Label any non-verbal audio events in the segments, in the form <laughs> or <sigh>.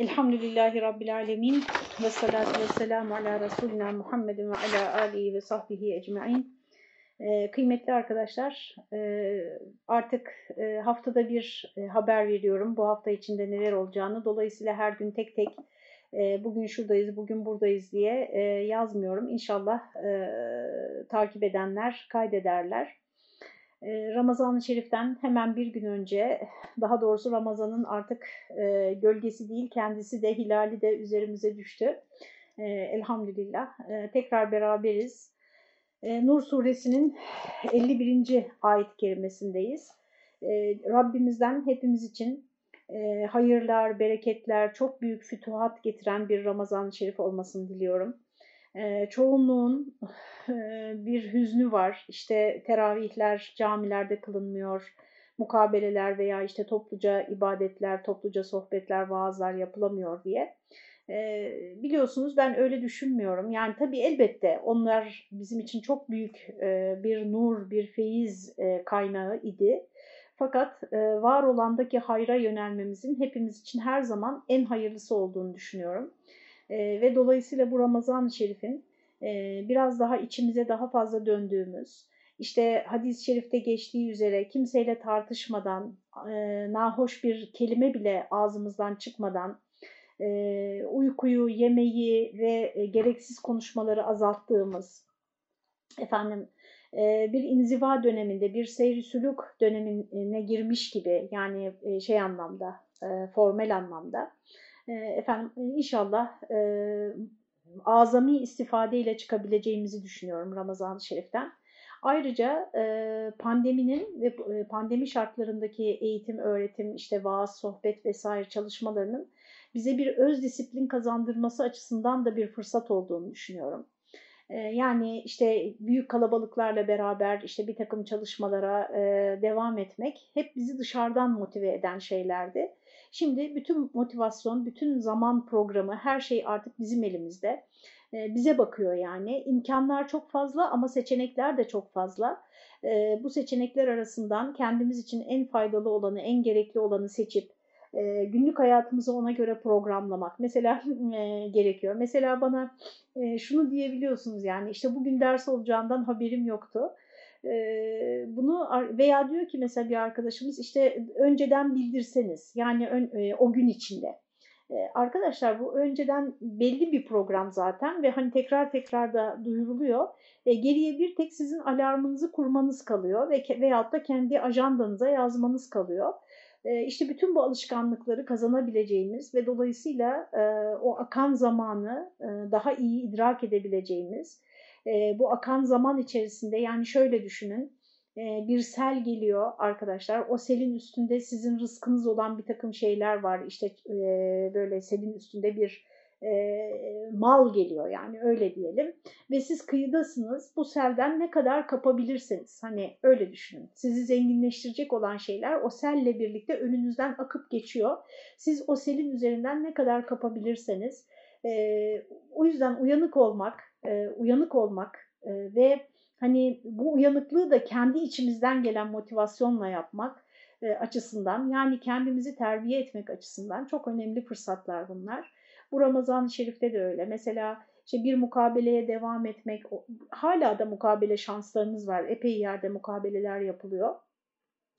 Elhamdülillahi Rabbil Alemin ve salatu ve selamu ala Resulina Muhammedin ve ala alihi ve sahbihi ecma'in. Ee, kıymetli arkadaşlar, e, artık e, haftada bir e, haber veriyorum bu hafta içinde neler olacağını. Dolayısıyla her gün tek tek bugün şuradayız, bugün buradayız diye yazmıyorum. İnşallah takip edenler kaydederler. E, Ramazan-ı Şerif'ten hemen bir gün önce, daha doğrusu Ramazan'ın artık e, gölgesi değil kendisi de hilali de üzerimize düştü. E, elhamdülillah. E, tekrar beraberiz. Nur suresinin 51. ayet kerimesindeyiz. Rabbimizden hepimiz için e, hayırlar, bereketler, çok büyük fütuhat getiren bir Ramazan-ı Şerif olmasını diliyorum. Çoğunluğun bir hüznü var. İşte teravihler camilerde kılınmıyor, mukabeleler veya işte topluca ibadetler, topluca sohbetler, vaazlar yapılamıyor diye. Biliyorsunuz ben öyle düşünmüyorum. Yani tabii elbette onlar bizim için çok büyük bir nur, bir feyiz kaynağı idi. Fakat var olandaki hayra yönelmemizin hepimiz için her zaman en hayırlısı olduğunu düşünüyorum. E, ve dolayısıyla bu Ramazan-ı Şerif'in e, biraz daha içimize daha fazla döndüğümüz, işte hadis-i şerifte geçtiği üzere kimseyle tartışmadan, e, nahoş bir kelime bile ağzımızdan çıkmadan, e, uykuyu, yemeği ve e, gereksiz konuşmaları azalttığımız, efendim e, bir inziva döneminde, bir seyri sülük dönemine girmiş gibi yani e, şey anlamda, e, formel anlamda, e, efendim inşallah e, azami istifadeyle çıkabileceğimizi düşünüyorum Ramazan-ı Şerif'ten. Ayrıca e, pandeminin ve e, pandemi şartlarındaki eğitim, öğretim, işte vaaz, sohbet vesaire çalışmalarının bize bir öz disiplin kazandırması açısından da bir fırsat olduğunu düşünüyorum. E, yani işte büyük kalabalıklarla beraber işte bir takım çalışmalara e, devam etmek hep bizi dışarıdan motive eden şeylerdi. Şimdi bütün motivasyon, bütün zaman programı, her şey artık bizim elimizde. Bize bakıyor yani. İmkanlar çok fazla ama seçenekler de çok fazla. Bu seçenekler arasından kendimiz için en faydalı olanı, en gerekli olanı seçip günlük hayatımızı ona göre programlamak mesela <laughs> gerekiyor. Mesela bana şunu diyebiliyorsunuz yani işte bugün ders olacağından haberim yoktu bunu veya diyor ki mesela bir arkadaşımız işte önceden bildirseniz yani ön, o gün içinde. Arkadaşlar bu önceden belli bir program zaten ve hani tekrar tekrar da duyuruluyor. Geriye bir tek sizin alarmınızı kurmanız kalıyor ve veyahut da kendi ajandanıza yazmanız kalıyor. E, işte bütün bu alışkanlıkları kazanabileceğimiz ve dolayısıyla o akan zamanı daha iyi idrak edebileceğimiz e, bu akan zaman içerisinde yani şöyle düşünün e, bir sel geliyor arkadaşlar. O selin üstünde sizin rızkınız olan bir takım şeyler var. İşte e, böyle selin üstünde bir e, mal geliyor yani öyle diyelim. Ve siz kıyıdasınız. Bu selden ne kadar kapabilirsiniz? Hani öyle düşünün. Sizi zenginleştirecek olan şeyler o selle birlikte önünüzden akıp geçiyor. Siz o selin üzerinden ne kadar kapabilirseniz o yüzden uyanık olmak e, uyanık olmak e, ve hani bu uyanıklığı da kendi içimizden gelen motivasyonla yapmak e, açısından yani kendimizi terbiye etmek açısından çok önemli fırsatlar bunlar. Bu Ramazan-ı Şerif'te de öyle. Mesela işte bir mukabeleye devam etmek, hala da mukabele şanslarınız var. Epey yerde mukabeleler yapılıyor.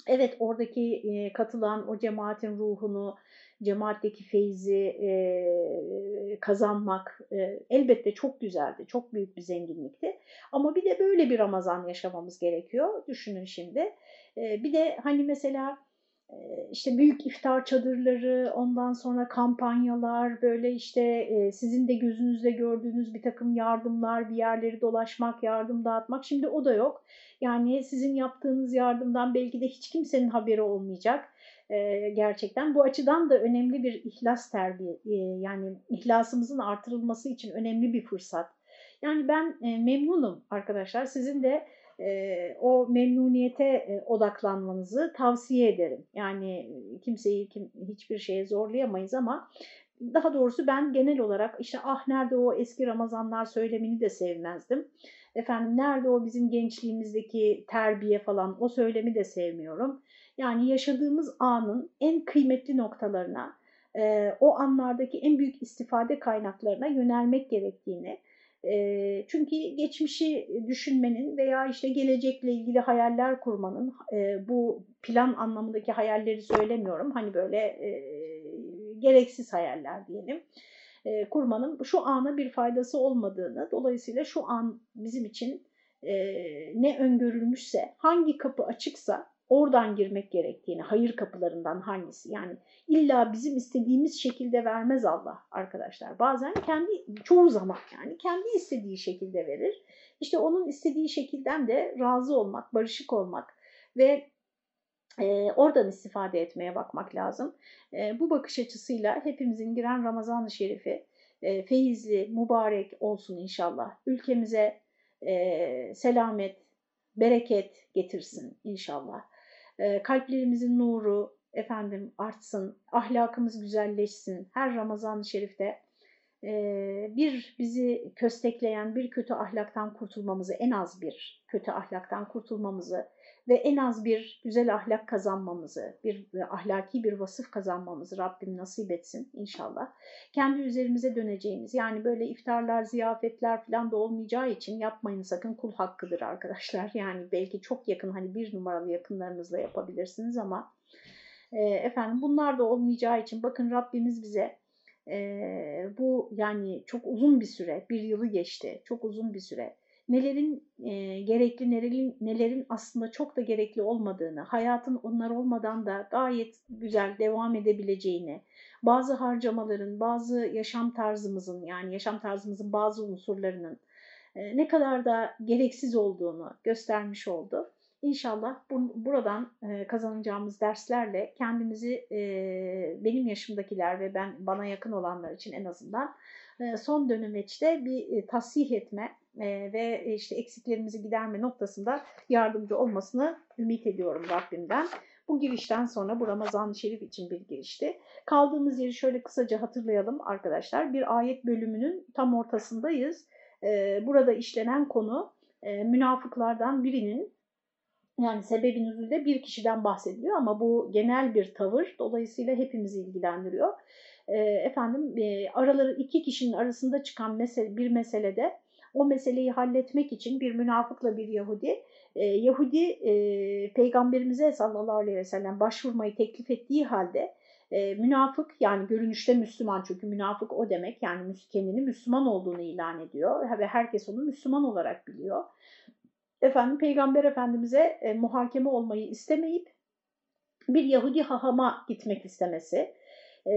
Evet oradaki e, katılan o cemaatin ruhunu, cemaatteki feyzi e, kazanmak e, elbette çok güzeldi, çok büyük bir zenginlikti. Ama bir de böyle bir Ramazan yaşamamız gerekiyor. Düşünün şimdi. E, bir de hani mesela işte büyük iftar çadırları, ondan sonra kampanyalar, böyle işte sizin de gözünüzde gördüğünüz bir takım yardımlar, bir yerleri dolaşmak, yardım dağıtmak. Şimdi o da yok. Yani sizin yaptığınız yardımdan belki de hiç kimsenin haberi olmayacak. Gerçekten bu açıdan da önemli bir ihlas terbiye, yani ihlasımızın artırılması için önemli bir fırsat. Yani ben memnunum arkadaşlar. Sizin de e, o memnuniyete odaklanmanızı tavsiye ederim. Yani kimseyi kim, hiçbir şeye zorlayamayız ama daha doğrusu ben genel olarak işte ah nerede o eski Ramazanlar söylemini de sevmezdim. Efendim nerede o bizim gençliğimizdeki terbiye falan o söylemi de sevmiyorum. Yani yaşadığımız anın en kıymetli noktalarına o anlardaki en büyük istifade kaynaklarına yönelmek gerektiğini, çünkü geçmişi düşünmenin veya işte gelecekle ilgili hayaller kurmanın, bu plan anlamındaki hayalleri söylemiyorum, hani böyle gereksiz hayaller diyelim, kurmanın şu ana bir faydası olmadığını, dolayısıyla şu an bizim için ne öngörülmüşse, hangi kapı açıksa oradan girmek gerektiğini, hayır kapılarından hangisi? Yani illa bizim istediğimiz şekilde vermez Allah arkadaşlar. Bazen kendi, çoğu zaman yani kendi istediği şekilde verir. İşte onun istediği şekilden de razı olmak, barışık olmak ve e, oradan istifade etmeye bakmak lazım. E, bu bakış açısıyla hepimizin giren Ramazan-ı Şerifi e, feyizli, mübarek olsun inşallah. Ülkemize e, selamet, bereket getirsin inşallah. E, kalplerimizin nuru efendim artsın, ahlakımız güzelleşsin. Her Ramazan-ı Şerif'te e, bir bizi köstekleyen bir kötü ahlaktan kurtulmamızı, en az bir kötü ahlaktan kurtulmamızı ve en az bir güzel ahlak kazanmamızı, bir ahlaki bir vasıf kazanmamızı Rabbim nasip etsin inşallah. Kendi üzerimize döneceğimiz yani böyle iftarlar, ziyafetler falan da olmayacağı için yapmayın sakın kul hakkıdır arkadaşlar. <laughs> Yani belki çok yakın hani bir numaralı yakınlarınızla yapabilirsiniz ama e, efendim bunlar da olmayacağı için bakın Rabbimiz bize e, bu yani çok uzun bir süre, bir yılı geçti, çok uzun bir süre nelerin e, gerekli, nelerin, nelerin aslında çok da gerekli olmadığını, hayatın onlar olmadan da gayet güzel devam edebileceğini, bazı harcamaların, bazı yaşam tarzımızın yani yaşam tarzımızın bazı unsurlarının e, ne kadar da gereksiz olduğunu göstermiş oldu. İnşallah bu, buradan e, kazanacağımız derslerle kendimizi e, benim yaşımdakiler ve ben bana yakın olanlar için en azından e, son dönemeçte bir e, tasih etme e, ve işte eksiklerimizi giderme noktasında yardımcı olmasını ümit ediyorum Rabbimden. Bu girişten sonra bu Ramazan-ı Şerif için bir girişti. Kaldığımız yeri şöyle kısaca hatırlayalım arkadaşlar. Bir ayet bölümünün tam ortasındayız. Burada işlenen konu münafıklardan birinin yani sebebin üzülde bir kişiden bahsediliyor ama bu genel bir tavır. Dolayısıyla hepimizi ilgilendiriyor. Efendim araları iki kişinin arasında çıkan mesele, bir meselede o meseleyi halletmek için bir münafıkla bir Yahudi, e, Yahudi e, peygamberimize sallallahu aleyhi ve sellem başvurmayı teklif ettiği halde e, münafık yani görünüşte Müslüman çünkü münafık o demek yani kendini Müslüman olduğunu ilan ediyor ve herkes onu Müslüman olarak biliyor. Efendim Peygamber Efendimiz'e e, muhakeme olmayı istemeyip bir Yahudi hahama gitmek istemesi e,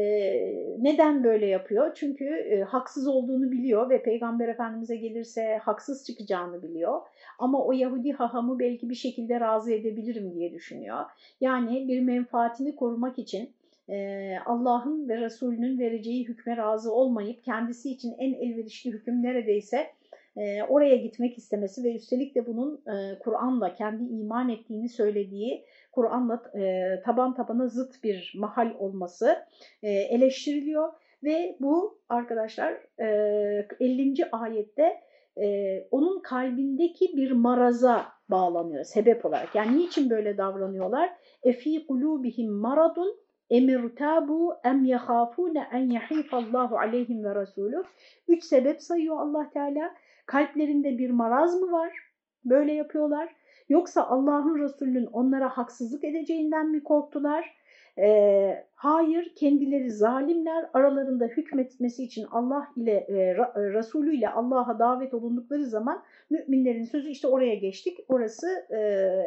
neden böyle yapıyor? Çünkü e, haksız olduğunu biliyor ve Peygamber Efendimiz'e gelirse haksız çıkacağını biliyor. Ama o Yahudi hahamı belki bir şekilde razı edebilirim diye düşünüyor. Yani bir menfaatini korumak için e, Allah'ın ve Resulünün vereceği hükme razı olmayıp kendisi için en elverişli hüküm neredeyse e, oraya gitmek istemesi ve üstelik de bunun e, Kur'an'la kendi iman ettiğini söylediği Kur'an'la e, taban tabana zıt bir mahal olması e, eleştiriliyor ve bu arkadaşlar e, 50. ayette e, onun kalbindeki bir maraza bağlanıyor sebep olarak. Yani niçin böyle davranıyorlar? Efi kulubihim maradun emirtabu em yahafune en yahifallahu aleyhim ve resulü. Üç sebep sayıyor Allah Teala. Kalplerinde bir maraz mı var? Böyle yapıyorlar. Yoksa Allah'ın Resulü'nün onlara haksızlık edeceğinden mi korktular? E, hayır, kendileri zalimler aralarında hükmetmesi için Allah ile e, Resulü ile Allah'a davet olundukları zaman müminlerin sözü işte oraya geçtik. Orası e,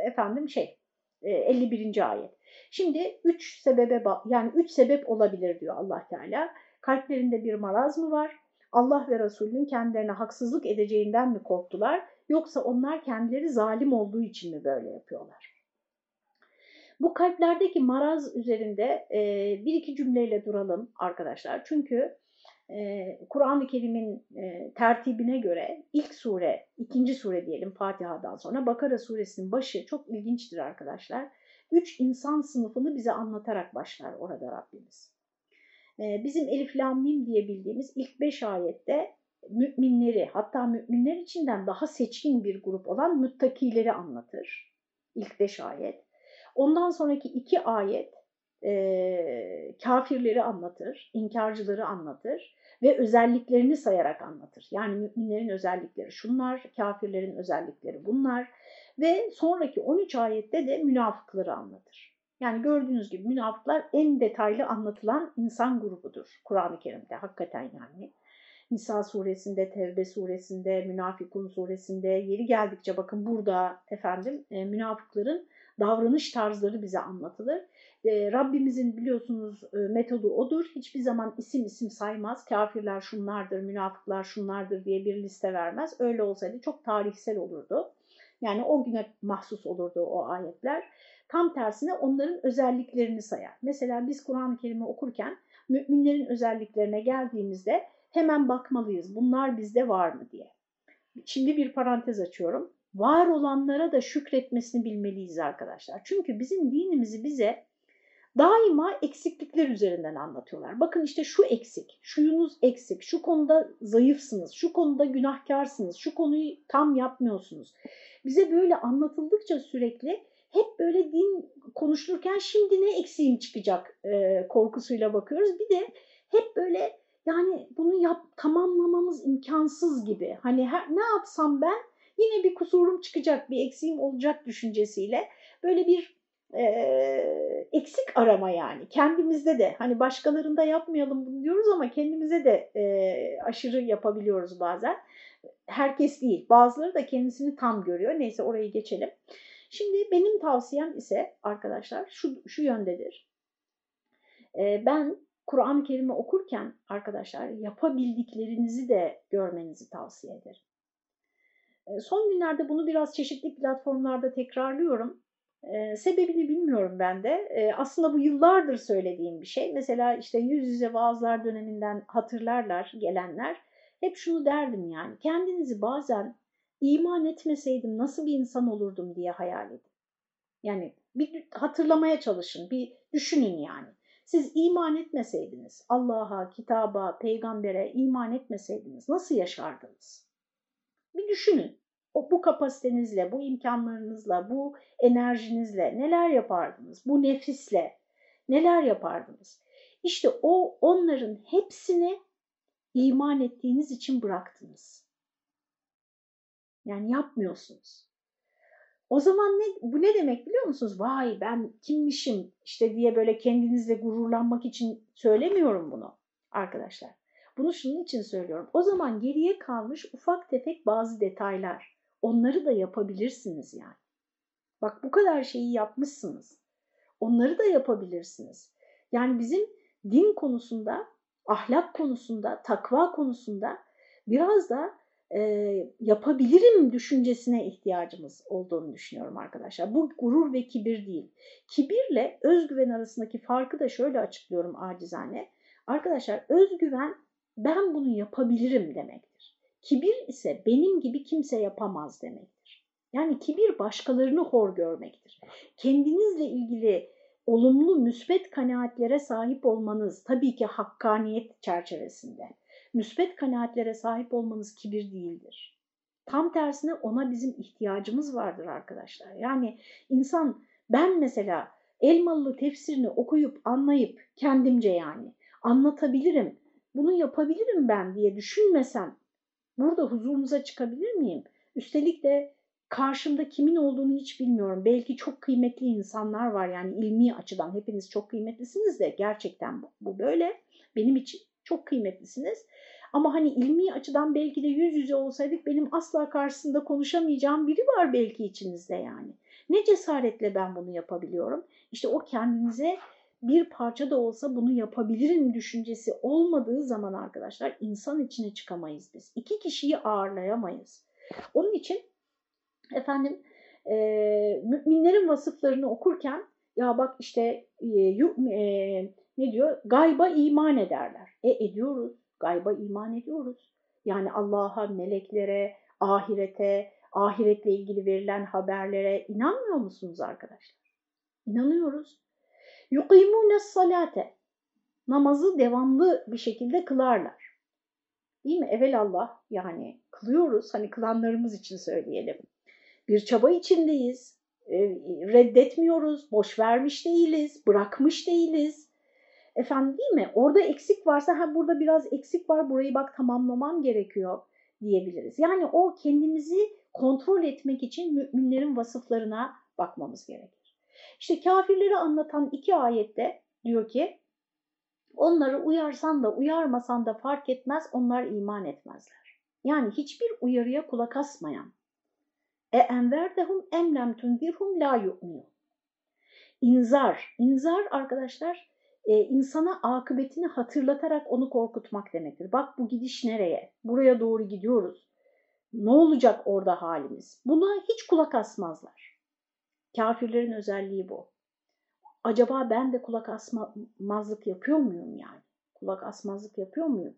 efendim şey e, 51. ayet. Şimdi üç sebebe yani üç sebep olabilir diyor Allah Teala. Kalplerinde bir maraz mı var? Allah ve Resulünün kendilerine haksızlık edeceğinden mi korktular? Yoksa onlar kendileri zalim olduğu için mi böyle yapıyorlar? Bu kalplerdeki maraz üzerinde e, bir iki cümleyle duralım arkadaşlar. Çünkü e, Kur'an-ı Kerim'in e, tertibine göre ilk sure, ikinci sure diyelim Fatiha'dan sonra Bakara suresinin başı çok ilginçtir arkadaşlar. Üç insan sınıfını bize anlatarak başlar orada Rabbimiz. E, bizim Elif Lam Mim diye bildiğimiz ilk beş ayette müminleri hatta müminler içinden daha seçkin bir grup olan müttakileri anlatır. İlk beş ayet. Ondan sonraki iki ayet e, kafirleri anlatır, inkarcıları anlatır ve özelliklerini sayarak anlatır. Yani müminlerin özellikleri şunlar, kafirlerin özellikleri bunlar ve sonraki 13 ayette de münafıkları anlatır. Yani gördüğünüz gibi münafıklar en detaylı anlatılan insan grubudur Kur'an-ı Kerim'de hakikaten yani. Nisa suresinde, Tevbe suresinde, Münafikun suresinde yeri geldikçe bakın burada efendim e, münafıkların davranış tarzları bize anlatılır. E, Rabbimizin biliyorsunuz e, metodu odur. Hiçbir zaman isim isim saymaz. Kafirler şunlardır, münafıklar şunlardır diye bir liste vermez. Öyle olsaydı çok tarihsel olurdu. Yani o güne mahsus olurdu o ayetler. Tam tersine onların özelliklerini sayar. Mesela biz Kur'an-ı Kerim'i okurken müminlerin özelliklerine geldiğimizde hemen bakmalıyız. Bunlar bizde var mı diye. Şimdi bir parantez açıyorum. Var olanlara da şükretmesini bilmeliyiz arkadaşlar. Çünkü bizim dinimizi bize daima eksiklikler üzerinden anlatıyorlar. Bakın işte şu eksik, şuyunuz eksik, şu konuda zayıfsınız, şu konuda günahkarsınız, şu konuyu tam yapmıyorsunuz. Bize böyle anlatıldıkça sürekli hep böyle din konuşulurken şimdi ne eksiğim çıkacak korkusuyla bakıyoruz. Bir de hep böyle yani bunu yap, tamamlamamız imkansız gibi. Hani her, ne yapsam ben yine bir kusurum çıkacak, bir eksiğim olacak düşüncesiyle böyle bir e, eksik arama yani kendimizde de hani başkalarında yapmayalım bunu diyoruz ama kendimize de e, aşırı yapabiliyoruz bazen. Herkes değil bazıları da kendisini tam görüyor neyse orayı geçelim. Şimdi benim tavsiyem ise arkadaşlar şu, şu yöndedir. Ben Kur'an-ı Kerim'i okurken arkadaşlar yapabildiklerinizi de görmenizi tavsiye ederim. Son günlerde bunu biraz çeşitli platformlarda tekrarlıyorum. Ee, sebebini bilmiyorum ben de. Ee, aslında bu yıllardır söylediğim bir şey. Mesela işte yüz yüze vaazlar döneminden hatırlarlar gelenler. Hep şunu derdim yani. Kendinizi bazen iman etmeseydim nasıl bir insan olurdum diye hayal edin. Yani bir hatırlamaya çalışın, bir düşünün yani. Siz iman etmeseydiniz, Allah'a, kitaba, peygambere iman etmeseydiniz nasıl yaşardınız? Bir düşünün. O, bu kapasitenizle, bu imkanlarınızla, bu enerjinizle neler yapardınız? Bu nefisle neler yapardınız? İşte o onların hepsini iman ettiğiniz için bıraktınız. Yani yapmıyorsunuz. O zaman ne, bu ne demek biliyor musunuz? Vay ben kimmişim işte diye böyle kendinizle gururlanmak için söylemiyorum bunu arkadaşlar. Bunu şunun için söylüyorum. O zaman geriye kalmış ufak tefek bazı detaylar. Onları da yapabilirsiniz yani. Bak bu kadar şeyi yapmışsınız. Onları da yapabilirsiniz. Yani bizim din konusunda, ahlak konusunda, takva konusunda biraz da e, yapabilirim düşüncesine ihtiyacımız olduğunu düşünüyorum arkadaşlar. Bu gurur ve kibir değil. Kibirle özgüven arasındaki farkı da şöyle açıklıyorum acizane. Arkadaşlar özgüven ben bunu yapabilirim demektir. Kibir ise benim gibi kimse yapamaz demektir. Yani kibir başkalarını hor görmektir. Kendinizle ilgili olumlu, müsbet kanaatlere sahip olmanız tabii ki hakkaniyet çerçevesinde müsbet kanaatlere sahip olmanız kibir değildir. Tam tersine ona bizim ihtiyacımız vardır arkadaşlar. Yani insan ben mesela Elmalı tefsirini okuyup anlayıp kendimce yani anlatabilirim, bunu yapabilirim ben diye düşünmesem burada huzurunuza çıkabilir miyim? Üstelik de karşımda kimin olduğunu hiç bilmiyorum. Belki çok kıymetli insanlar var yani ilmi açıdan hepiniz çok kıymetlisiniz de gerçekten bu böyle. Benim için çok kıymetlisiniz. Ama hani ilmi açıdan belki de yüz yüze olsaydık benim asla karşısında konuşamayacağım biri var belki içinizde yani. Ne cesaretle ben bunu yapabiliyorum? İşte o kendinize bir parça da olsa bunu yapabilirim düşüncesi olmadığı zaman arkadaşlar insan içine çıkamayız biz. İki kişiyi ağırlayamayız. Onun için efendim e, müminlerin vasıflarını okurken ya bak işte e, e, ne diyor? Gayba iman ederler. E ediyoruz. Gayba iman ediyoruz. Yani Allah'a, meleklere, ahirete, ahiretle ilgili verilen haberlere inanmıyor musunuz arkadaşlar? İnanıyoruz. Yukimune salate. Namazı devamlı bir şekilde kılarlar. Değil mi? Evelallah yani kılıyoruz. Hani kılanlarımız için söyleyelim. Bir çaba içindeyiz. e, reddetmiyoruz, boş vermiş değiliz, bırakmış değiliz. Efendim değil mi? Orada eksik varsa ha burada biraz eksik var burayı bak tamamlamam gerekiyor diyebiliriz. Yani o kendimizi kontrol etmek için müminlerin vasıflarına bakmamız gerekir. İşte kafirleri anlatan iki ayette diyor ki onları uyarsan da uyarmasan da fark etmez onlar iman etmezler. Yani hiçbir uyarıya kulak asmayan e enverdehum emlem tundirhum la yu'minu. İnzar. İnzar arkadaşlar e, insana akıbetini hatırlatarak onu korkutmak demektir. Bak bu gidiş nereye? Buraya doğru gidiyoruz. Ne olacak orada halimiz? Buna hiç kulak asmazlar. Kafirlerin özelliği bu. Acaba ben de kulak asmazlık yapıyor muyum yani? Kulak asmazlık yapıyor muyum?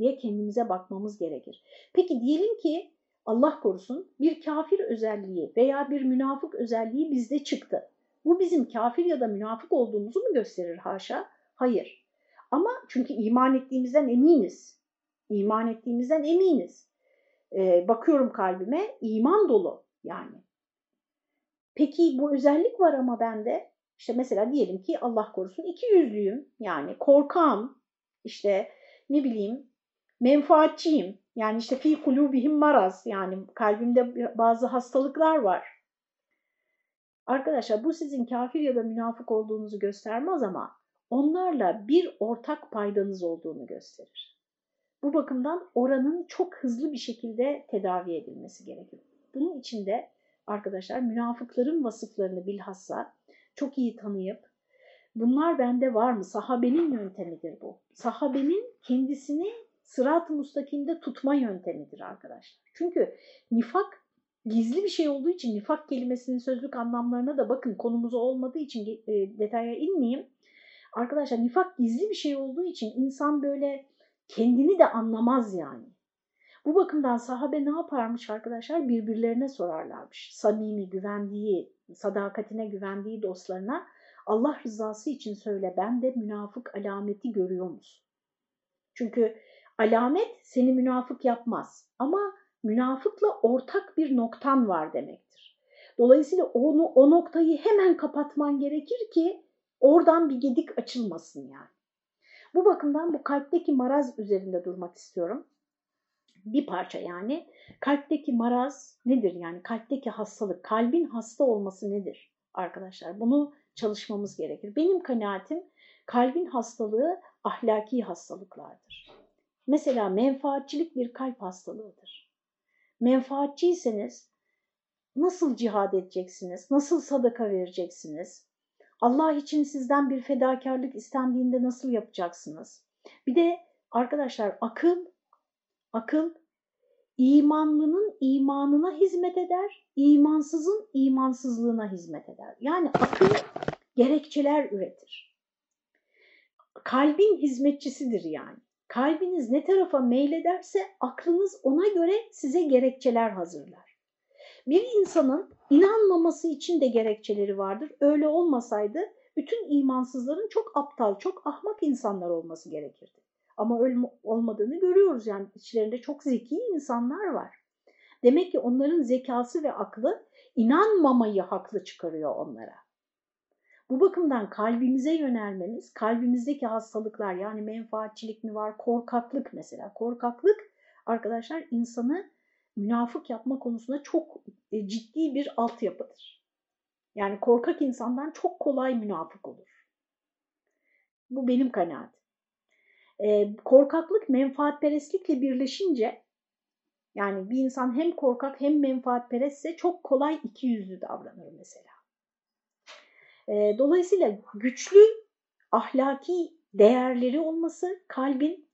diye kendimize bakmamız gerekir. Peki diyelim ki Allah korusun bir kafir özelliği veya bir münafık özelliği bizde çıktı. Bu bizim kafir ya da münafık olduğumuzu mu gösterir haşa? Hayır. Ama çünkü iman ettiğimizden eminiz. İman ettiğimizden eminiz. Ee, bakıyorum kalbime iman dolu yani. Peki bu özellik var ama bende. İşte mesela diyelim ki Allah korusun iki yüzlüyüm. Yani korkam. İşte ne bileyim menfaatçiyim. Yani işte fi kulubihim maraz yani kalbimde bazı hastalıklar var. Arkadaşlar bu sizin kafir ya da münafık olduğunuzu göstermez ama onlarla bir ortak paydanız olduğunu gösterir. Bu bakımdan oranın çok hızlı bir şekilde tedavi edilmesi gerekiyor. Bunun için de arkadaşlar münafıkların vasıflarını bilhassa çok iyi tanıyıp bunlar bende var mı? Sahabenin yöntemidir bu. Sahabenin kendisini sırat-ı mustakimde tutma yöntemidir arkadaşlar. Çünkü nifak gizli bir şey olduğu için nifak kelimesinin sözlük anlamlarına da bakın konumuz olmadığı için e, detaya inmeyeyim. Arkadaşlar nifak gizli bir şey olduğu için insan böyle kendini de anlamaz yani. Bu bakımdan sahabe ne yaparmış arkadaşlar? Birbirlerine sorarlarmış. Samimi, güvendiği, sadakatine güvendiği dostlarına Allah rızası için söyle ben de münafık alameti görüyor musun? Çünkü alamet seni münafık yapmaz ama münafıkla ortak bir noktan var demektir. Dolayısıyla onu o noktayı hemen kapatman gerekir ki oradan bir gedik açılmasın yani. Bu bakımdan bu kalpteki maraz üzerinde durmak istiyorum. Bir parça yani. Kalpteki maraz nedir yani? Kalpteki hastalık, kalbin hasta olması nedir arkadaşlar? Bunu çalışmamız gerekir. Benim kanaatim kalbin hastalığı ahlaki hastalıklardır. Mesela menfaatçilik bir kalp hastalığıdır. Menfaatçiyseniz nasıl cihad edeceksiniz? Nasıl sadaka vereceksiniz? Allah için sizden bir fedakarlık istendiğinde nasıl yapacaksınız? Bir de arkadaşlar akıl, akıl imanlının imanına hizmet eder, imansızın imansızlığına hizmet eder. Yani akıl gerekçeler üretir. Kalbin hizmetçisidir yani. Kalbiniz ne tarafa meylederse aklınız ona göre size gerekçeler hazırlar. Bir insanın inanmaması için de gerekçeleri vardır. Öyle olmasaydı bütün imansızların çok aptal, çok ahmak insanlar olması gerekirdi. Ama öyle olmadığını görüyoruz yani içlerinde çok zeki insanlar var. Demek ki onların zekası ve aklı inanmamayı haklı çıkarıyor onlara. Bu bakımdan kalbimize yönelmemiz, kalbimizdeki hastalıklar yani menfaatçilik mi var, korkaklık mesela. Korkaklık arkadaşlar insanı münafık yapma konusunda çok e, ciddi bir altyapıdır. Yani korkak insandan çok kolay münafık olur. Bu benim kanaatim. Ee, korkaklık menfaatperestlikle birleşince yani bir insan hem korkak hem menfaatperestse çok kolay iki yüzlü davranır mesela. E, dolayısıyla güçlü ahlaki değerleri olması kalbin,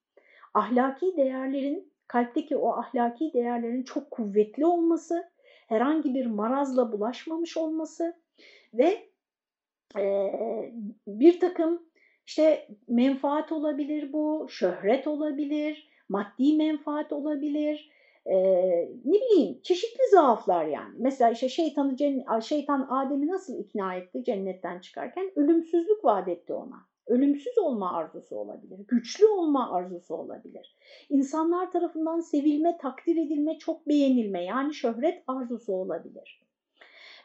ahlaki değerlerin, kalpteki o ahlaki değerlerin çok kuvvetli olması, herhangi bir marazla bulaşmamış olması ve e, bir takım işte menfaat olabilir bu, şöhret olabilir, maddi menfaat olabilir, e, ne bileyim çeşitli zaaflar yani. Mesela işte şeytanı şeytan Adem'i nasıl ikna etti cennetten çıkarken? Ölümsüzlük vaat etti ona. Ölümsüz olma arzusu olabilir, güçlü olma arzusu olabilir. İnsanlar tarafından sevilme, takdir edilme, çok beğenilme yani şöhret arzusu olabilir.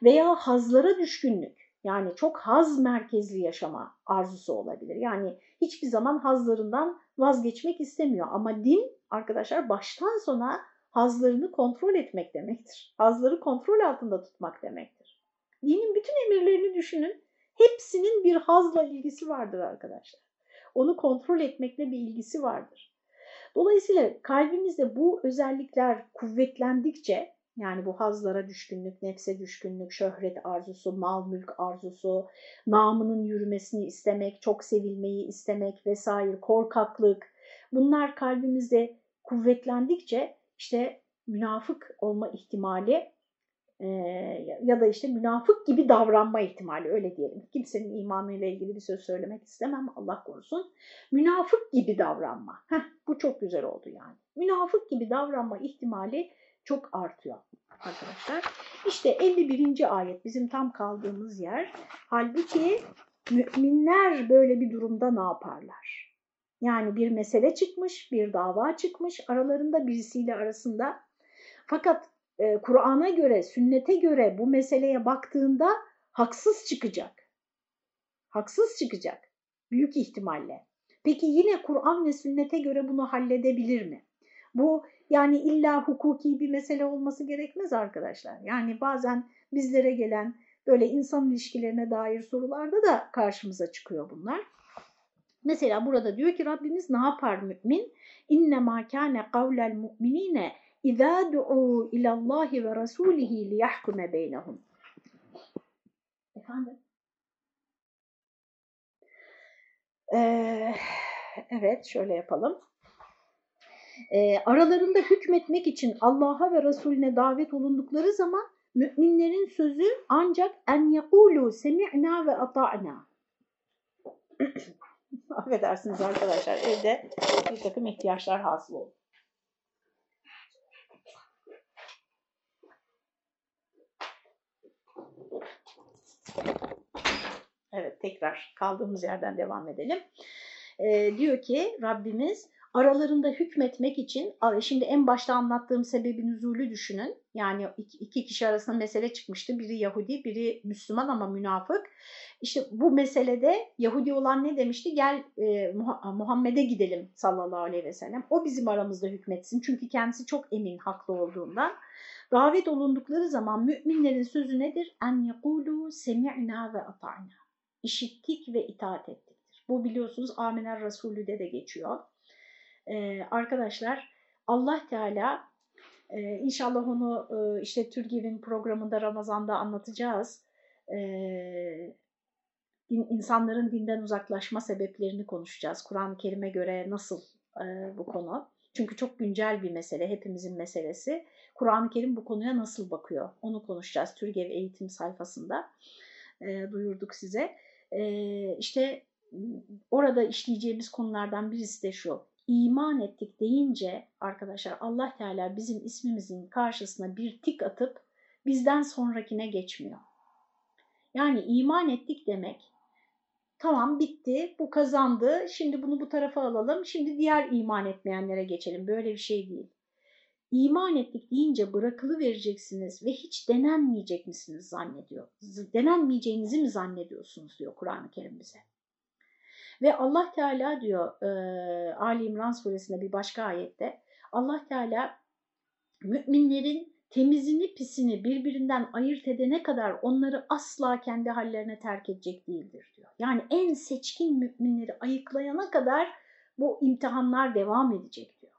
veya hazlara düşkünlük. Yani çok haz merkezli yaşama arzusu olabilir. Yani hiçbir zaman hazlarından vazgeçmek istemiyor. Ama din arkadaşlar baştan sona hazlarını kontrol etmek demektir. Hazları kontrol altında tutmak demektir. Dinin bütün emirlerini düşünün. Hepsinin bir hazla ilgisi vardır arkadaşlar. Onu kontrol etmekle bir ilgisi vardır. Dolayısıyla kalbimizde bu özellikler kuvvetlendikçe yani bu hazlara düşkünlük, nefse düşkünlük, şöhret arzusu, mal mülk arzusu, namının yürümesini istemek, çok sevilmeyi istemek vesaire, korkaklık bunlar kalbimizde kuvvetlendikçe işte münafık olma ihtimali e, ya da işte münafık gibi davranma ihtimali öyle diyelim. Kimsenin imanıyla ilgili bir söz söylemek istemem Allah korusun. Münafık gibi davranma. Heh, bu çok güzel oldu yani. Münafık gibi davranma ihtimali çok artıyor arkadaşlar. İşte 51. ayet bizim tam kaldığımız yer. Halbuki müminler böyle bir durumda ne yaparlar? Yani bir mesele çıkmış, bir dava çıkmış aralarında birisiyle arasında. Fakat e, Kur'an'a göre, sünnete göre bu meseleye baktığında haksız çıkacak. Haksız çıkacak. Büyük ihtimalle. Peki yine Kur'an ve sünnete göre bunu halledebilir mi? Bu yani illa hukuki bir mesele olması gerekmez arkadaşlar. Yani bazen bizlere gelen böyle insan ilişkilerine dair sorularda da karşımıza çıkıyor bunlar. Mesela burada diyor ki Rabbimiz ne yapar mümin? İnne ma kana kavlel mu'minine İzâ du'u ilallahi ve rasulihi liyahkume beynehum. Efendim? Ee, evet şöyle yapalım. Ee, aralarında hükmetmek için Allah'a ve Resulüne davet olundukları zaman müminlerin sözü ancak en yekulu semi'na ve ata'na. <laughs> Affedersiniz arkadaşlar evde bir takım ihtiyaçlar hasıl oldu. Evet tekrar kaldığımız yerden devam edelim. Ee, diyor ki Rabbimiz aralarında hükmetmek için, şimdi en başta anlattığım sebebin nüzulü düşünün. Yani iki kişi arasında mesele çıkmıştı. Biri Yahudi, biri Müslüman ama münafık. İşte bu meselede Yahudi olan ne demişti? Gel e, Muhammed'e gidelim sallallahu aleyhi ve sellem. O bizim aramızda hükmetsin. Çünkü kendisi çok emin haklı olduğundan. Davet olundukları zaman müminlerin sözü nedir? En yekulu semi'na ve ata'na. İşittik ve itaat ettiktir. Bu biliyorsunuz Amener Resulü'de de geçiyor. Ee, arkadaşlar Allah Teala e, inşallah onu e, işte Türgev'in programında Ramazan'da anlatacağız. E, din, insanların dinden uzaklaşma sebeplerini konuşacağız. Kur'an-ı Kerim'e göre nasıl e, bu konu? Çünkü çok güncel bir mesele, hepimizin meselesi. Kur'an-ı Kerim bu konuya nasıl bakıyor? Onu konuşacağız Türgev eğitim sayfasında. E, duyurduk size. E, işte orada işleyeceğimiz konulardan birisi de şu. İman ettik deyince arkadaşlar Allah Teala bizim ismimizin karşısına bir tik atıp bizden sonrakine geçmiyor. Yani iman ettik demek tamam bitti bu kazandı şimdi bunu bu tarafa alalım şimdi diğer iman etmeyenlere geçelim böyle bir şey değil. İman ettik deyince bırakılı vereceksiniz ve hiç denenmeyecek misiniz zannediyor. Denenmeyeceğinizi mi zannediyorsunuz diyor Kur'an-ı Kerim bize. Ve Allah Teala diyor e, Ali İmran suresinde bir başka ayette Allah Teala müminlerin temizini pisini birbirinden ayırt edene kadar onları asla kendi hallerine terk edecek değildir diyor. Yani en seçkin müminleri ayıklayana kadar bu imtihanlar devam edecek diyor.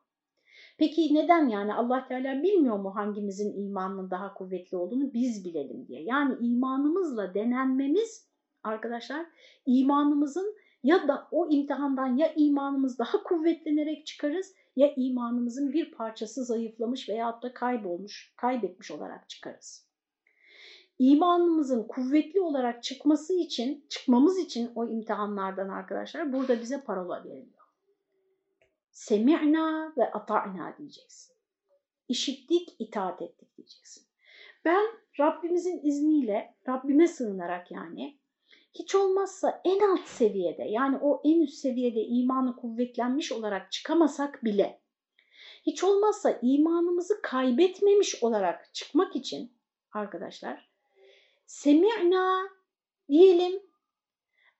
Peki neden yani Allah Teala bilmiyor mu hangimizin imanının daha kuvvetli olduğunu biz bilelim diye. Yani imanımızla denenmemiz arkadaşlar imanımızın ya da o imtihandan ya imanımız daha kuvvetlenerek çıkarız ya imanımızın bir parçası zayıflamış veyahut da kaybolmuş, kaybetmiş olarak çıkarız. İmanımızın kuvvetli olarak çıkması için, çıkmamız için o imtihanlardan arkadaşlar burada bize parola veriliyor. Semi'na ve ata'na diyeceksin. İşittik, itaat ettik diyeceksin. Ben Rabbimizin izniyle, Rabbime sığınarak yani hiç olmazsa en alt seviyede yani o en üst seviyede imanı kuvvetlenmiş olarak çıkamasak bile hiç olmazsa imanımızı kaybetmemiş olarak çıkmak için arkadaşlar semi'na diyelim,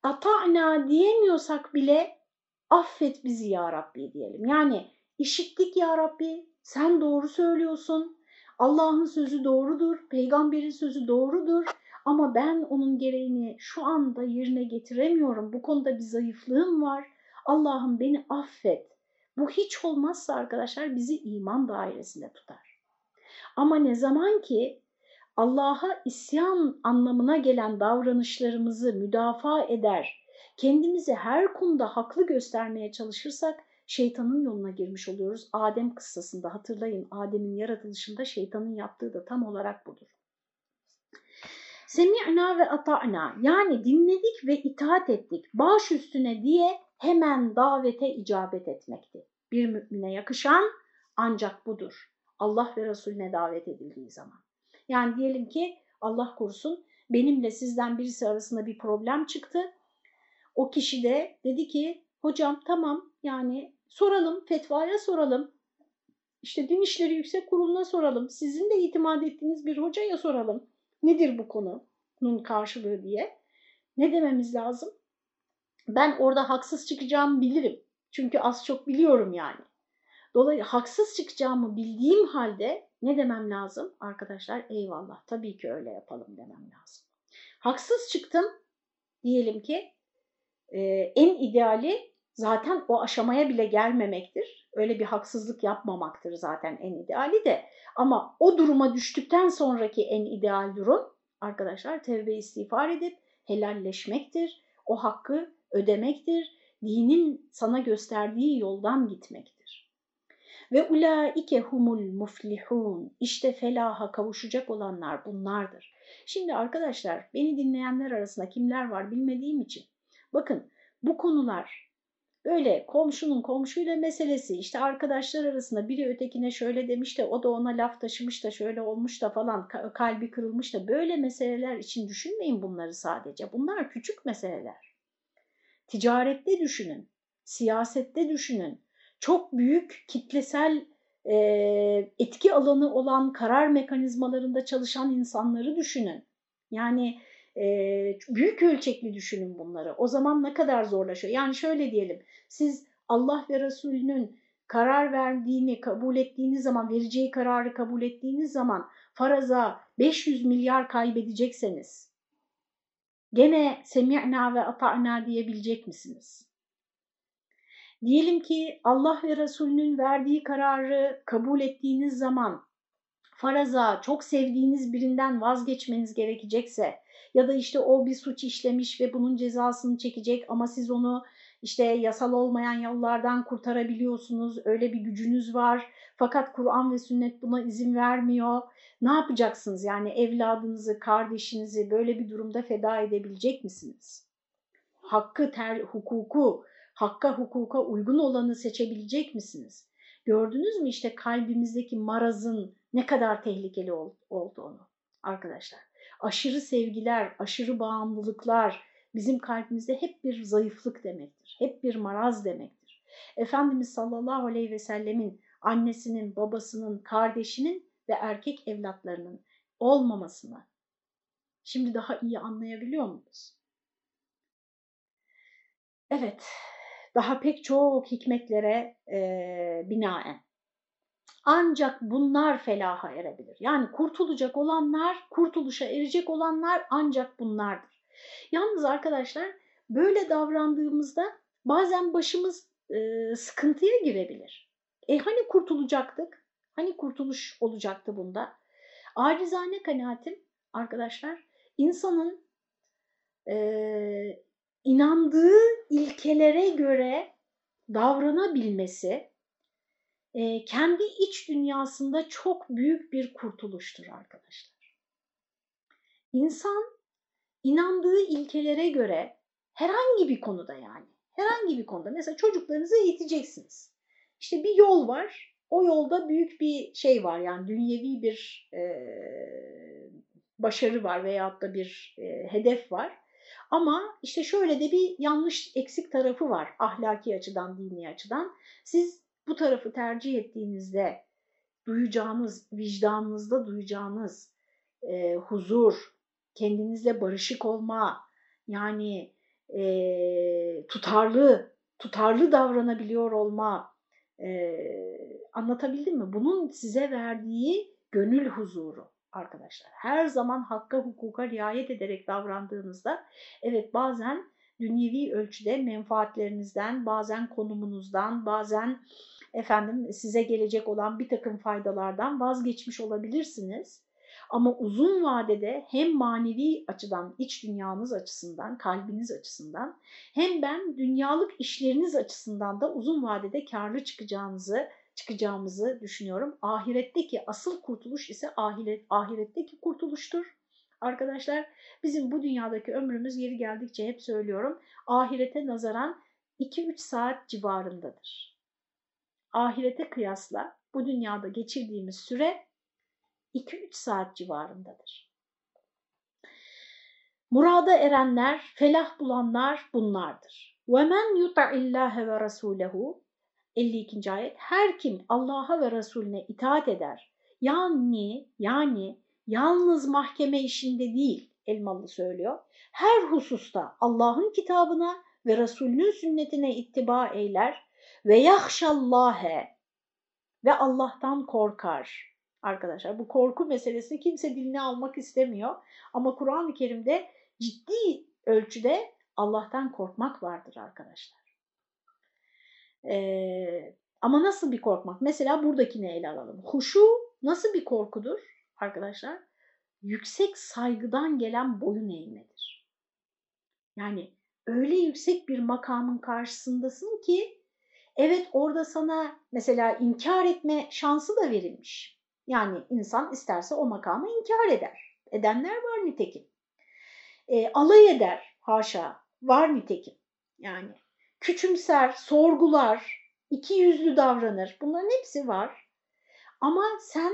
ata'na diyemiyorsak bile affet bizi ya Rabbi diyelim. Yani işittik ya Rabbi, sen doğru söylüyorsun, Allah'ın sözü doğrudur, peygamberin sözü doğrudur ama ben onun gereğini şu anda yerine getiremiyorum. Bu konuda bir zayıflığım var. Allah'ım beni affet. Bu hiç olmazsa arkadaşlar bizi iman dairesinde tutar. Ama ne zaman ki Allah'a isyan anlamına gelen davranışlarımızı müdafaa eder, kendimizi her konuda haklı göstermeye çalışırsak şeytanın yoluna girmiş oluyoruz. Adem kıssasında hatırlayın Adem'in yaratılışında şeytanın yaptığı da tam olarak budur. Semi'na ve ata'na yani dinledik ve itaat ettik baş üstüne diye hemen davete icabet etmekti. Bir mümine yakışan ancak budur. Allah ve Resulüne davet edildiği zaman. Yani diyelim ki Allah korusun benimle sizden birisi arasında bir problem çıktı. O kişi de dedi ki hocam tamam yani soralım fetvaya soralım. İşte Din İşleri Yüksek Kurulu'na soralım. Sizin de itimat ettiğiniz bir hocaya soralım. Nedir bu konunun karşılığı diye. Ne dememiz lazım? Ben orada haksız çıkacağımı bilirim. Çünkü az çok biliyorum yani. Dolayısıyla haksız çıkacağımı bildiğim halde ne demem lazım? Arkadaşlar eyvallah tabii ki öyle yapalım demem lazım. Haksız çıktım diyelim ki en ideali zaten o aşamaya bile gelmemektir. Öyle bir haksızlık yapmamaktır zaten en ideali de. Ama o duruma düştükten sonraki en ideal durum arkadaşlar tevbe istiğfar edip helalleşmektir. O hakkı ödemektir. Dinin sana gösterdiği yoldan gitmektir. Ve ulaike humul muflihun. İşte felaha kavuşacak olanlar bunlardır. Şimdi arkadaşlar beni dinleyenler arasında kimler var bilmediğim için bakın bu konular Böyle komşunun komşuyla meselesi işte arkadaşlar arasında biri ötekine şöyle demiş de o da ona laf taşımış da şöyle olmuş da falan kalbi kırılmış da böyle meseleler için düşünmeyin bunları sadece. Bunlar küçük meseleler. Ticarette düşünün, siyasette düşünün. Çok büyük kitlesel e, etki alanı olan karar mekanizmalarında çalışan insanları düşünün. Yani e, büyük ölçekli düşünün bunları. O zaman ne kadar zorlaşıyor. Yani şöyle diyelim siz Allah ve Resulünün karar verdiğini kabul ettiğiniz zaman, vereceği kararı kabul ettiğiniz zaman faraza 500 milyar kaybedecekseniz gene semi'na ve ata'na diyebilecek misiniz? Diyelim ki Allah ve Resulünün verdiği kararı kabul ettiğiniz zaman faraza çok sevdiğiniz birinden vazgeçmeniz gerekecekse ya da işte o bir suç işlemiş ve bunun cezasını çekecek ama siz onu işte yasal olmayan yollardan kurtarabiliyorsunuz, öyle bir gücünüz var. Fakat Kur'an ve sünnet buna izin vermiyor. Ne yapacaksınız? Yani evladınızı, kardeşinizi böyle bir durumda feda edebilecek misiniz? Hakkı, ter, hukuku, hakka, hukuka uygun olanı seçebilecek misiniz? Gördünüz mü işte kalbimizdeki marazın ne kadar tehlikeli olduğunu arkadaşlar? Aşırı sevgiler, aşırı bağımlılıklar, bizim kalbimizde hep bir zayıflık demektir. Hep bir maraz demektir. Efendimiz sallallahu aleyhi ve sellemin annesinin, babasının, kardeşinin ve erkek evlatlarının olmamasını şimdi daha iyi anlayabiliyor muyuz? Evet, daha pek çok hikmetlere e, binaen. Ancak bunlar felaha erebilir. Yani kurtulacak olanlar, kurtuluşa erecek olanlar ancak bunlardır. Yalnız arkadaşlar böyle davrandığımızda bazen başımız e, sıkıntıya girebilir. E hani kurtulacaktık? Hani kurtuluş olacaktı bunda? Acizane kanaatim arkadaşlar insanın e, inandığı ilkelere göre davranabilmesi e, kendi iç dünyasında çok büyük bir kurtuluştur arkadaşlar. İnsan inandığı ilkelere göre herhangi bir konuda yani herhangi bir konuda mesela çocuklarınızı eğiteceksiniz. İşte bir yol var. O yolda büyük bir şey var yani dünyevi bir e, başarı var veyahut da bir e, hedef var. Ama işte şöyle de bir yanlış eksik tarafı var ahlaki açıdan, dini açıdan. Siz bu tarafı tercih ettiğinizde duyacağınız, vicdanınızda duyacağınız e, huzur, kendinizle barışık olma, yani e, tutarlı, tutarlı davranabiliyor olma, e, anlatabildim mi? Bunun size verdiği gönül huzuru arkadaşlar. Her zaman hakka hukuka riayet ederek davrandığınızda evet bazen dünyevi ölçüde menfaatlerinizden, bazen konumunuzdan, bazen efendim size gelecek olan bir takım faydalardan vazgeçmiş olabilirsiniz. Ama uzun vadede hem manevi açıdan, iç dünyanız açısından, kalbiniz açısından hem ben dünyalık işleriniz açısından da uzun vadede karlı çıkacağınızı çıkacağımızı düşünüyorum. Ahiretteki asıl kurtuluş ise ahiret, ahiretteki kurtuluştur. Arkadaşlar bizim bu dünyadaki ömrümüz yeri geldikçe hep söylüyorum ahirete nazaran 2-3 saat civarındadır. Ahirete kıyasla bu dünyada geçirdiğimiz süre 2-3 saat civarındadır. Murada erenler, felah bulanlar bunlardır. وَمَنْ يُطَعِ اللّٰهَ وَرَسُولَهُ 52. ayet her kim Allah'a ve Resulüne itaat eder yani yani yalnız mahkeme işinde değil Elmalı söylüyor her hususta Allah'ın kitabına ve Resulünün sünnetine ittiba eyler ve yahşallâhe ve Allah'tan korkar. Arkadaşlar bu korku meselesini kimse diline almak istemiyor ama Kur'an-ı Kerim'de ciddi ölçüde Allah'tan korkmak vardır arkadaşlar. Ee, ama nasıl bir korkmak? Mesela buradakini ele alalım. Huşu nasıl bir korkudur arkadaşlar? Yüksek saygıdan gelen boyun eğmedir. Yani öyle yüksek bir makamın karşısındasın ki evet orada sana mesela inkar etme şansı da verilmiş. Yani insan isterse o makamı inkar eder. Edenler var nitekim. E, alay eder haşa var nitekim. Yani küçümser, sorgular, iki yüzlü davranır. Bunların hepsi var. Ama sen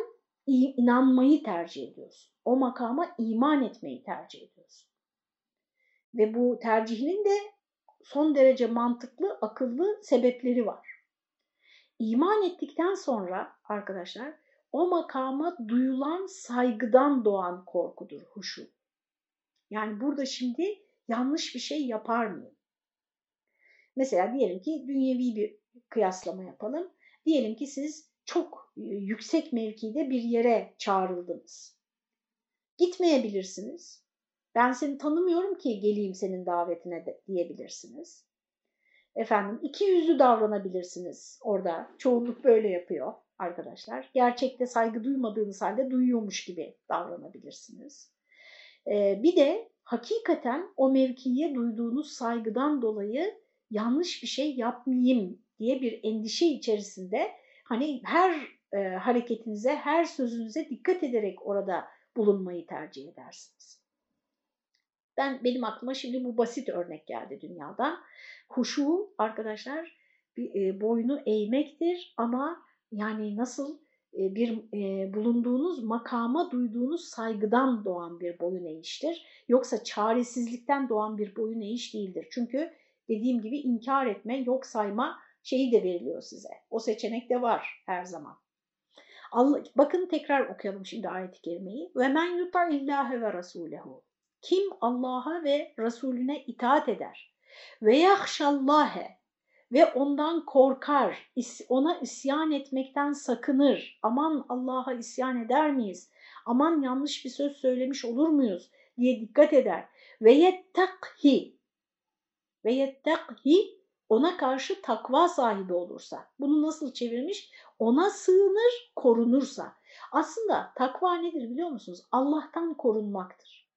inanmayı tercih ediyorsun. O makama iman etmeyi tercih ediyorsun. Ve bu tercihinin de son derece mantıklı, akıllı sebepleri var. İman ettikten sonra arkadaşlar o makama duyulan saygıdan doğan korkudur huşu. Yani burada şimdi yanlış bir şey yapar mıyım? Mesela diyelim ki dünyevi bir kıyaslama yapalım. Diyelim ki siz çok e, yüksek mevkide bir yere çağrıldınız. Gitmeyebilirsiniz. Ben seni tanımıyorum ki geleyim senin davetine de diyebilirsiniz. Efendim iki yüzlü davranabilirsiniz orada. Çoğunluk böyle yapıyor arkadaşlar. Gerçekte saygı duymadığınız halde duyuyormuş gibi davranabilirsiniz. Ee, bir de hakikaten o mevkiye duyduğunuz saygıdan dolayı yanlış bir şey yapmayayım diye bir endişe içerisinde hani her e, hareketinize, her sözünüze dikkat ederek orada bulunmayı tercih edersiniz. Ben benim aklıma şimdi bu basit örnek geldi dünyadan. Huşu arkadaşlar bir, e, boynu eğmektir ama yani nasıl e, bir e, bulunduğunuz makama duyduğunuz saygıdan doğan bir boyun eğiştir. Yoksa çaresizlikten doğan bir boyun eğiş değildir. Çünkü dediğim gibi inkar etme, yok sayma şeyi de veriliyor size. O seçenek de var her zaman. Allah, bakın tekrar okuyalım şimdi ayet-i kerimeyi. Ve men yuta illahe ve rasulehu. Kim Allah'a ve Resulüne itaat eder ve yahşallâhe ve ondan korkar, ona isyan etmekten sakınır. Aman Allah'a isyan eder miyiz? Aman yanlış bir söz söylemiş olur muyuz? diye dikkat eder. Ve yettakhi ve yettakhi ona karşı takva sahibi olursa. Bunu nasıl çevirmiş? Ona sığınır, korunursa. Aslında takva nedir biliyor musunuz? Allah'tan korunmaktır.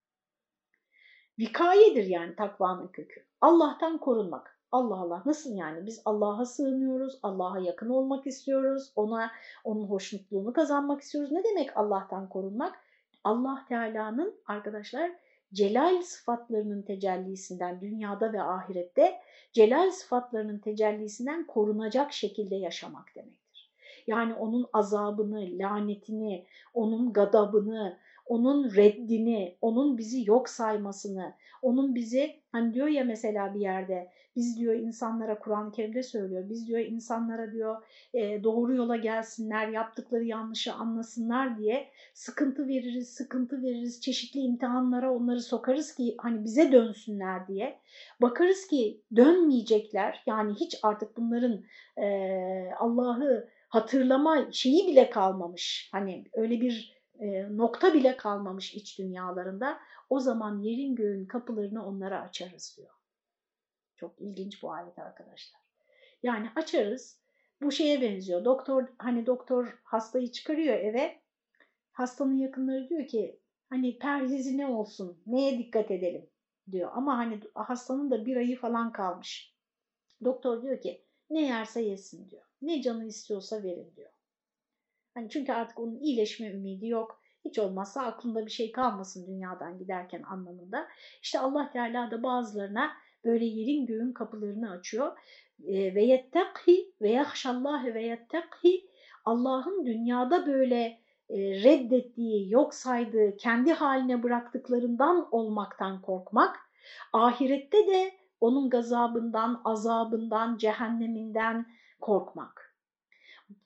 Vikayedir yani takvanın kökü. Allah'tan korunmak. Allah Allah nasıl yani biz Allah'a sığınıyoruz, Allah'a yakın olmak istiyoruz, ona onun hoşnutluğunu kazanmak istiyoruz. Ne demek Allah'tan korunmak? Allah Teala'nın arkadaşlar celal sıfatlarının tecellisinden dünyada ve ahirette celal sıfatlarının tecellisinden korunacak şekilde yaşamak demektir. Yani onun azabını, lanetini, onun gadabını, onun reddini, onun bizi yok saymasını, onun bizi hani diyor ya mesela bir yerde biz diyor insanlara Kur'an-ı Kerim'de söylüyor. Biz diyor insanlara diyor e, doğru yola gelsinler, yaptıkları yanlışı anlasınlar diye sıkıntı veririz, sıkıntı veririz, çeşitli imtihanlara onları sokarız ki hani bize dönsünler diye. Bakarız ki dönmeyecekler. Yani hiç artık bunların e, Allah'ı hatırlama şeyi bile kalmamış. Hani öyle bir e, nokta bile kalmamış iç dünyalarında. O zaman yerin göğün kapılarını onlara açarız diyor. Çok ilginç bu ayet arkadaşlar. Yani açarız. Bu şeye benziyor. Doktor hani doktor hastayı çıkarıyor eve. Hastanın yakınları diyor ki hani perhizi ne olsun? Neye dikkat edelim? diyor. Ama hani hastanın da bir ayı falan kalmış. Doktor diyor ki ne yerse yesin diyor. Ne canı istiyorsa verin diyor. Hani çünkü artık onun iyileşme ümidi yok. Hiç olmazsa aklında bir şey kalmasın dünyadan giderken anlamında. İşte Allah Teala da bazılarına böyle yerin göğün kapılarını açıyor. E, ve yettekhi ve yahşallâhe ve yettekhi Allah'ın dünyada böyle e, reddettiği, yok saydığı, kendi haline bıraktıklarından olmaktan korkmak, ahirette de onun gazabından, azabından, cehenneminden korkmak.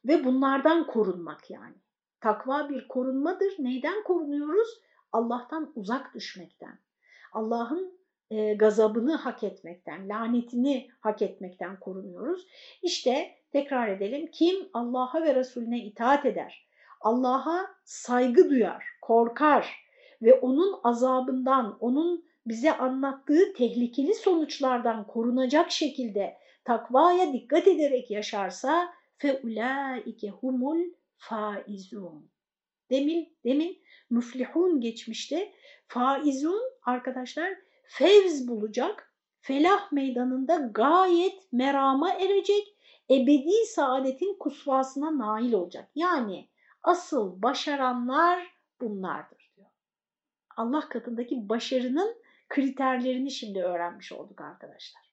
Ve bunlardan korunmak yani. Takva bir korunmadır. Neyden korunuyoruz? Allah'tan uzak düşmekten. Allah'ın e, gazabını hak etmekten, lanetini hak etmekten korunuyoruz. İşte tekrar edelim. Kim Allah'a ve Resulüne itaat eder, Allah'a saygı duyar, korkar ve onun azabından, onun bize anlattığı tehlikeli sonuçlardan korunacak şekilde takvaya dikkat ederek yaşarsa feulaike humul faizun. Demin, demin müflihun geçmişti. Faizun arkadaşlar fevz bulacak, felah meydanında gayet merama erecek, ebedi saadetin kusvasına nail olacak. Yani asıl başaranlar bunlardır diyor. Allah katındaki başarının kriterlerini şimdi öğrenmiş olduk arkadaşlar.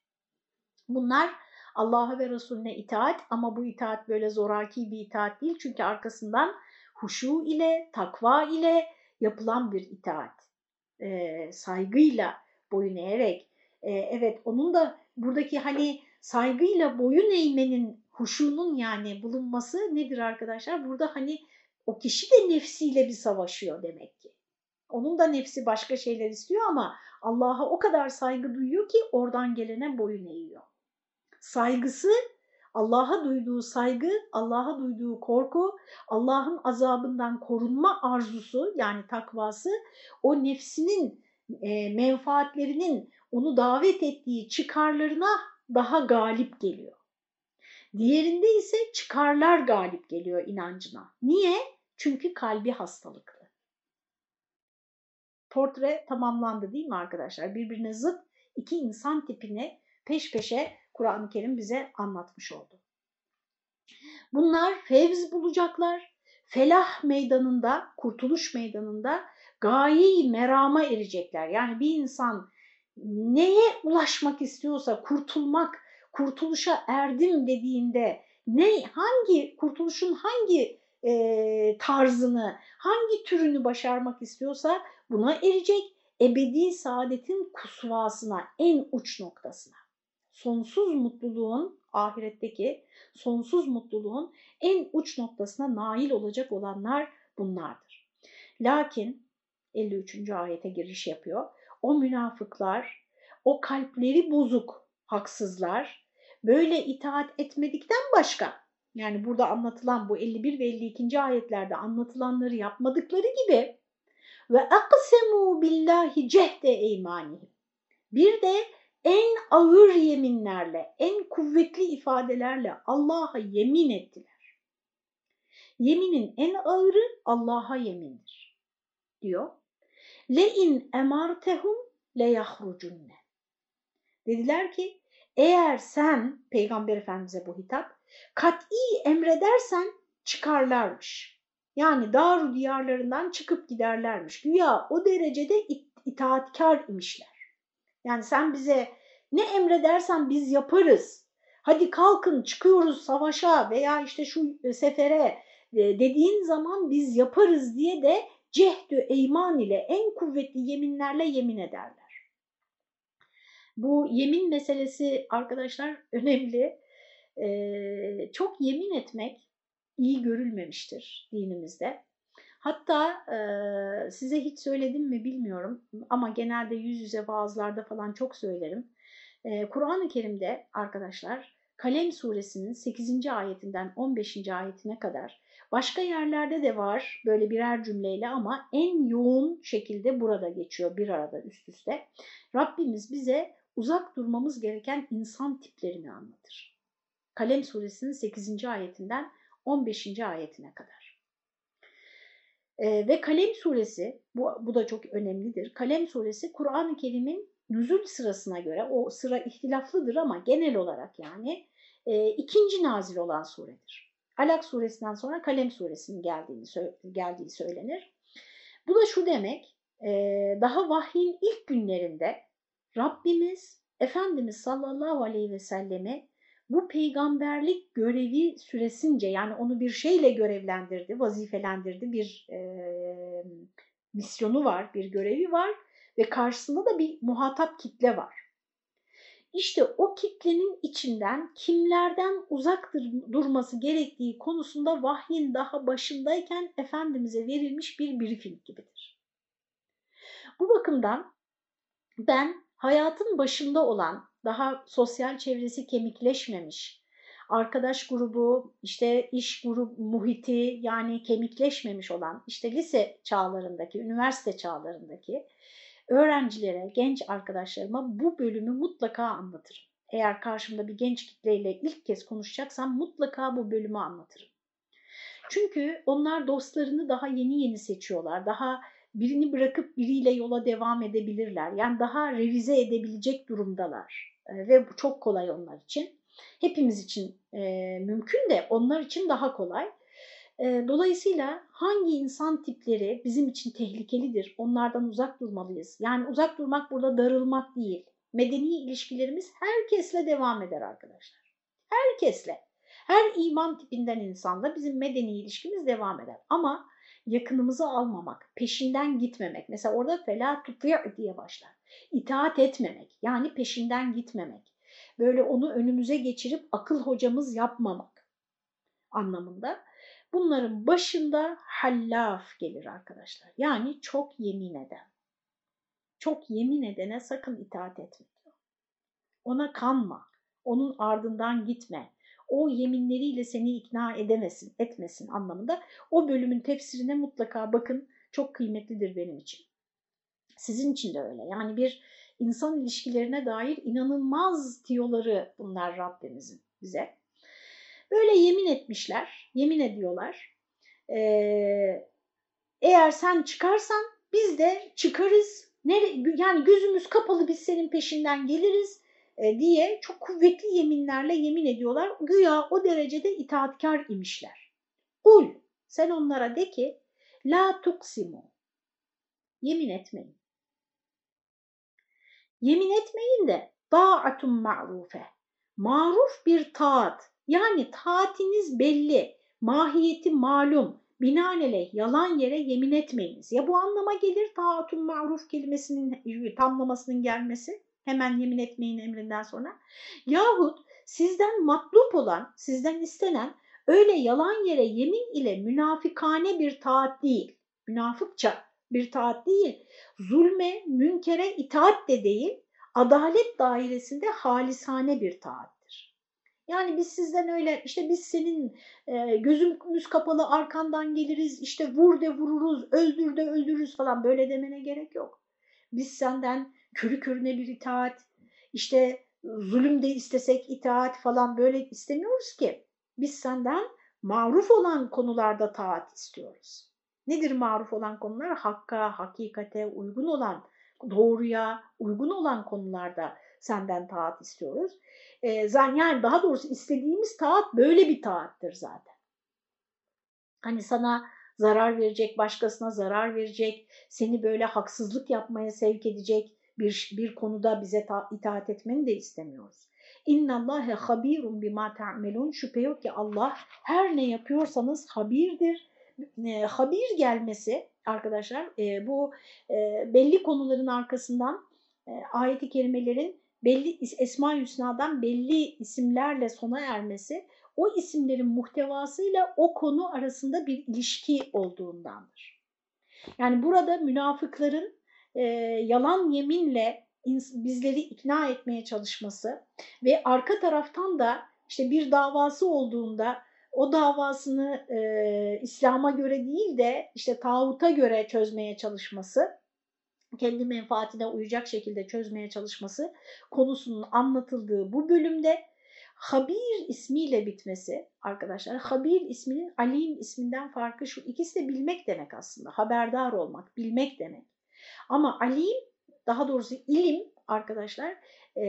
Bunlar Allah'a ve Resulüne itaat ama bu itaat böyle zoraki bir itaat değil. Çünkü arkasından huşu ile, takva ile yapılan bir itaat. E, saygıyla boyun eğerek. E, evet onun da buradaki hani saygıyla boyun eğmenin, huşunun yani bulunması nedir arkadaşlar? Burada hani o kişi de nefsiyle bir savaşıyor demek ki. Onun da nefsi başka şeyler istiyor ama Allah'a o kadar saygı duyuyor ki oradan gelene boyun eğiyor. Saygısı, Allah'a duyduğu saygı, Allah'a duyduğu korku, Allah'ın azabından korunma arzusu yani takvası o nefsinin e, menfaatlerinin onu davet ettiği çıkarlarına daha galip geliyor. Diğerinde ise çıkarlar galip geliyor inancına. Niye? Çünkü kalbi hastalıklı. Portre tamamlandı değil mi arkadaşlar? Birbirine zıt iki insan tipini peş peşe Kur'an-ı Kerim bize anlatmış oldu. Bunlar fevz bulacaklar. Felah meydanında, kurtuluş meydanında gayeyi merama erecekler. Yani bir insan neye ulaşmak istiyorsa, kurtulmak, kurtuluşa erdim dediğinde ne hangi kurtuluşun hangi e, tarzını, hangi türünü başarmak istiyorsa buna erecek. Ebedi saadetin kusvasına, en uç noktasına. Sonsuz mutluluğun, ahiretteki sonsuz mutluluğun en uç noktasına nail olacak olanlar bunlardır. Lakin 53. ayete giriş yapıyor. O münafıklar, o kalpleri bozuk haksızlar böyle itaat etmedikten başka yani burada anlatılan bu 51 ve 52. ayetlerde anlatılanları yapmadıkları gibi ve aksemu billahi cehde eymanihim. Bir de en ağır yeminlerle, en kuvvetli ifadelerle Allah'a yemin ettiler. Yeminin en ağırı Allah'a yemindir diyor. Le in emartehum le yahrucunne. Dediler ki eğer sen Peygamber Efendimiz'e bu hitap kat'i emredersen çıkarlarmış. Yani Daru diyarlarından çıkıp giderlermiş. Güya o derecede itaatkar imişler. Yani sen bize ne emredersen biz yaparız. Hadi kalkın çıkıyoruz savaşa veya işte şu sefere e, dediğin zaman biz yaparız diye de cehdü eyman ile en kuvvetli yeminlerle yemin ederler. Bu yemin meselesi arkadaşlar <laughs> önemli. Ee, çok yemin etmek iyi görülmemiştir dinimizde. Hatta e, size hiç söyledim mi bilmiyorum ama genelde yüz yüze vaazlarda falan çok söylerim. E, Kur'an-ı Kerim'de arkadaşlar Kalem suresinin 8. ayetinden 15. ayetine kadar başka yerlerde de var böyle birer cümleyle ama en yoğun şekilde burada geçiyor bir arada üst üste. Rabbimiz bize uzak durmamız gereken insan tiplerini anlatır. Kalem suresinin 8. ayetinden 15. ayetine kadar. Ee, ve Kalem suresi, bu, bu da çok önemlidir. Kalem suresi Kur'an-ı Kerim'in nüzul sırasına göre, o sıra ihtilaflıdır ama genel olarak yani e, ikinci nazil olan suredir. Alak suresinden sonra Kalem suresinin geldiğini, geldiği söylenir. Bu da şu demek, e, daha vahyin ilk günlerinde Rabbimiz, Efendimiz sallallahu aleyhi ve selleme bu peygamberlik görevi süresince yani onu bir şeyle görevlendirdi, vazifelendirdi, bir e, misyonu var, bir görevi var ve karşısında da bir muhatap kitle var. İşte o kitlenin içinden kimlerden uzak durması gerektiği konusunda vahyin daha başındayken Efendimiz'e verilmiş bir briefing gibidir. Bu bakımdan ben hayatın başında olan daha sosyal çevresi kemikleşmemiş, arkadaş grubu, işte iş grubu muhiti yani kemikleşmemiş olan işte lise çağlarındaki, üniversite çağlarındaki öğrencilere, genç arkadaşlarıma bu bölümü mutlaka anlatırım. Eğer karşımda bir genç kitleyle ilk kez konuşacaksam mutlaka bu bölümü anlatırım. Çünkü onlar dostlarını daha yeni yeni seçiyorlar. Daha birini bırakıp biriyle yola devam edebilirler. Yani daha revize edebilecek durumdalar. E, ve bu çok kolay onlar için. Hepimiz için e, mümkün de onlar için daha kolay. Dolayısıyla hangi insan tipleri bizim için tehlikelidir, onlardan uzak durmalıyız. Yani uzak durmak burada darılmak değil. Medeni ilişkilerimiz herkesle devam eder arkadaşlar. Herkesle. Her iman tipinden insanla bizim medeni ilişkimiz devam eder. Ama yakınımızı almamak, peşinden gitmemek. Mesela orada fela tutuyor diye başlar. İtaat etmemek, yani peşinden gitmemek. Böyle onu önümüze geçirip akıl hocamız yapmamak anlamında. Bunların başında hallaf gelir arkadaşlar. Yani çok yemin eden. Çok yemin edene sakın itaat etme. Ona kanma. Onun ardından gitme o yeminleriyle seni ikna edemesin, etmesin anlamında. O bölümün tefsirine mutlaka bakın. Çok kıymetlidir benim için. Sizin için de öyle. Yani bir insan ilişkilerine dair inanılmaz tiyoları bunlar Rabbimizin bize. Böyle yemin etmişler, yemin ediyorlar. Ee, eğer sen çıkarsan biz de çıkarız. Nere, yani gözümüz kapalı biz senin peşinden geliriz e, diye çok kuvvetli yeminlerle yemin ediyorlar. Güya o derecede itaatkar imişler. Ul sen onlara de ki la tuksimu yemin etmeyin. Yemin etmeyin de da'atun ma'rufe maruf bir taat yani taatiniz belli mahiyeti malum binaenaleyh yalan yere yemin etmeyiniz. Ya bu anlama gelir taatun ma'ruf kelimesinin tamlamasının gelmesi Hemen yemin etmeyin emrinden sonra. Yahut sizden matlup olan, sizden istenen öyle yalan yere yemin ile münafikane bir taat değil, münafıkça bir taat değil, zulme, münkere itaat de değil, adalet dairesinde halisane bir taattir. Yani biz sizden öyle işte biz senin e, gözümüz kapalı arkandan geliriz işte vur de vururuz öldür de öldürürüz falan böyle demene gerek yok. Biz senden körü körüne bir itaat, işte zulüm de istesek itaat falan böyle istemiyoruz ki. Biz senden maruf olan konularda taat istiyoruz. Nedir maruf olan konular? Hakka, hakikate uygun olan, doğruya uygun olan konularda senden taat istiyoruz. Ee, yani daha doğrusu istediğimiz taat böyle bir taattır zaten. Hani sana zarar verecek, başkasına zarar verecek, seni böyle haksızlık yapmaya sevk edecek, bir, bir konuda bize ta, itaat etmeni de istemiyoruz. İnna Allahe habirun bima ta'melun. Şüphe yok ki Allah her ne yapıyorsanız habirdir, e, habir gelmesi arkadaşlar e, bu e, belli konuların arkasından e, ayet-i kerimelerin belli Esma-i Hüsna'dan belli isimlerle sona ermesi o isimlerin muhtevasıyla o konu arasında bir ilişki olduğundandır. Yani burada münafıkların e, yalan yeminle bizleri ikna etmeye çalışması ve arka taraftan da işte bir davası olduğunda o davasını e, İslam'a göre değil de işte tağuta göre çözmeye çalışması, kendi menfaatine uyacak şekilde çözmeye çalışması konusunun anlatıldığı bu bölümde Habir ismiyle bitmesi arkadaşlar, Habir isminin Alim isminden farkı şu, ikisi de bilmek demek aslında, haberdar olmak, bilmek demek. Ama Alim, daha doğrusu ilim arkadaşlar, e,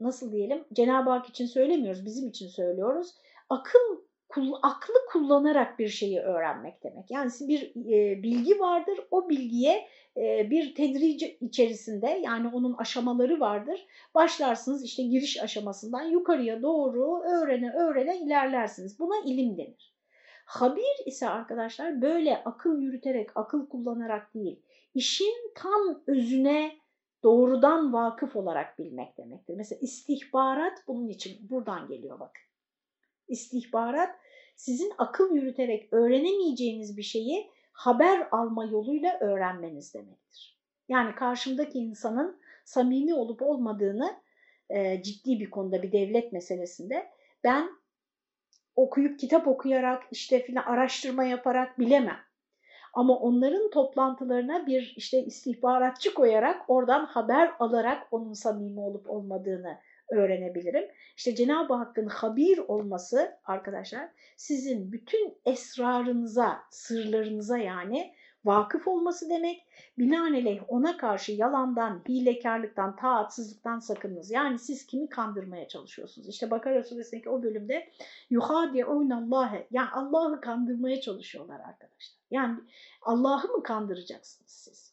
nasıl diyelim, Cenab-ı Hak için söylemiyoruz, bizim için söylüyoruz. Akıl aklı kullanarak bir şeyi öğrenmek demek. Yani bir e, bilgi vardır, o bilgiye e, bir tedrici içerisinde yani onun aşamaları vardır. Başlarsınız işte giriş aşamasından yukarıya doğru öğrene öğrene ilerlersiniz. Buna ilim denir. Habir ise arkadaşlar böyle akıl yürüterek, akıl kullanarak değil, işin tam özüne doğrudan vakıf olarak bilmek demektir. Mesela istihbarat bunun için buradan geliyor bakın. İstihbarat sizin akıl yürüterek öğrenemeyeceğiniz bir şeyi haber alma yoluyla öğrenmeniz demektir. Yani karşımdaki insanın samimi olup olmadığını e, ciddi bir konuda bir devlet meselesinde ben okuyup kitap okuyarak işte filan araştırma yaparak bilemem. Ama onların toplantılarına bir işte istihbaratçı koyarak oradan haber alarak onun samimi olup olmadığını öğrenebilirim. İşte Cenab-ı Hakk'ın habir olması arkadaşlar sizin bütün esrarınıza, sırlarınıza yani vakıf olması demek. Binaenaleyh ona karşı yalandan, hilekarlıktan, taatsızlıktan sakınınız. Yani siz kimi kandırmaya çalışıyorsunuz? İşte Bakara suresindeki o bölümde yuhadi'un Allah'e yani Allah'ı kandırmaya çalışıyorlar arkadaşlar. Yani Allah'ı mı kandıracaksınız siz?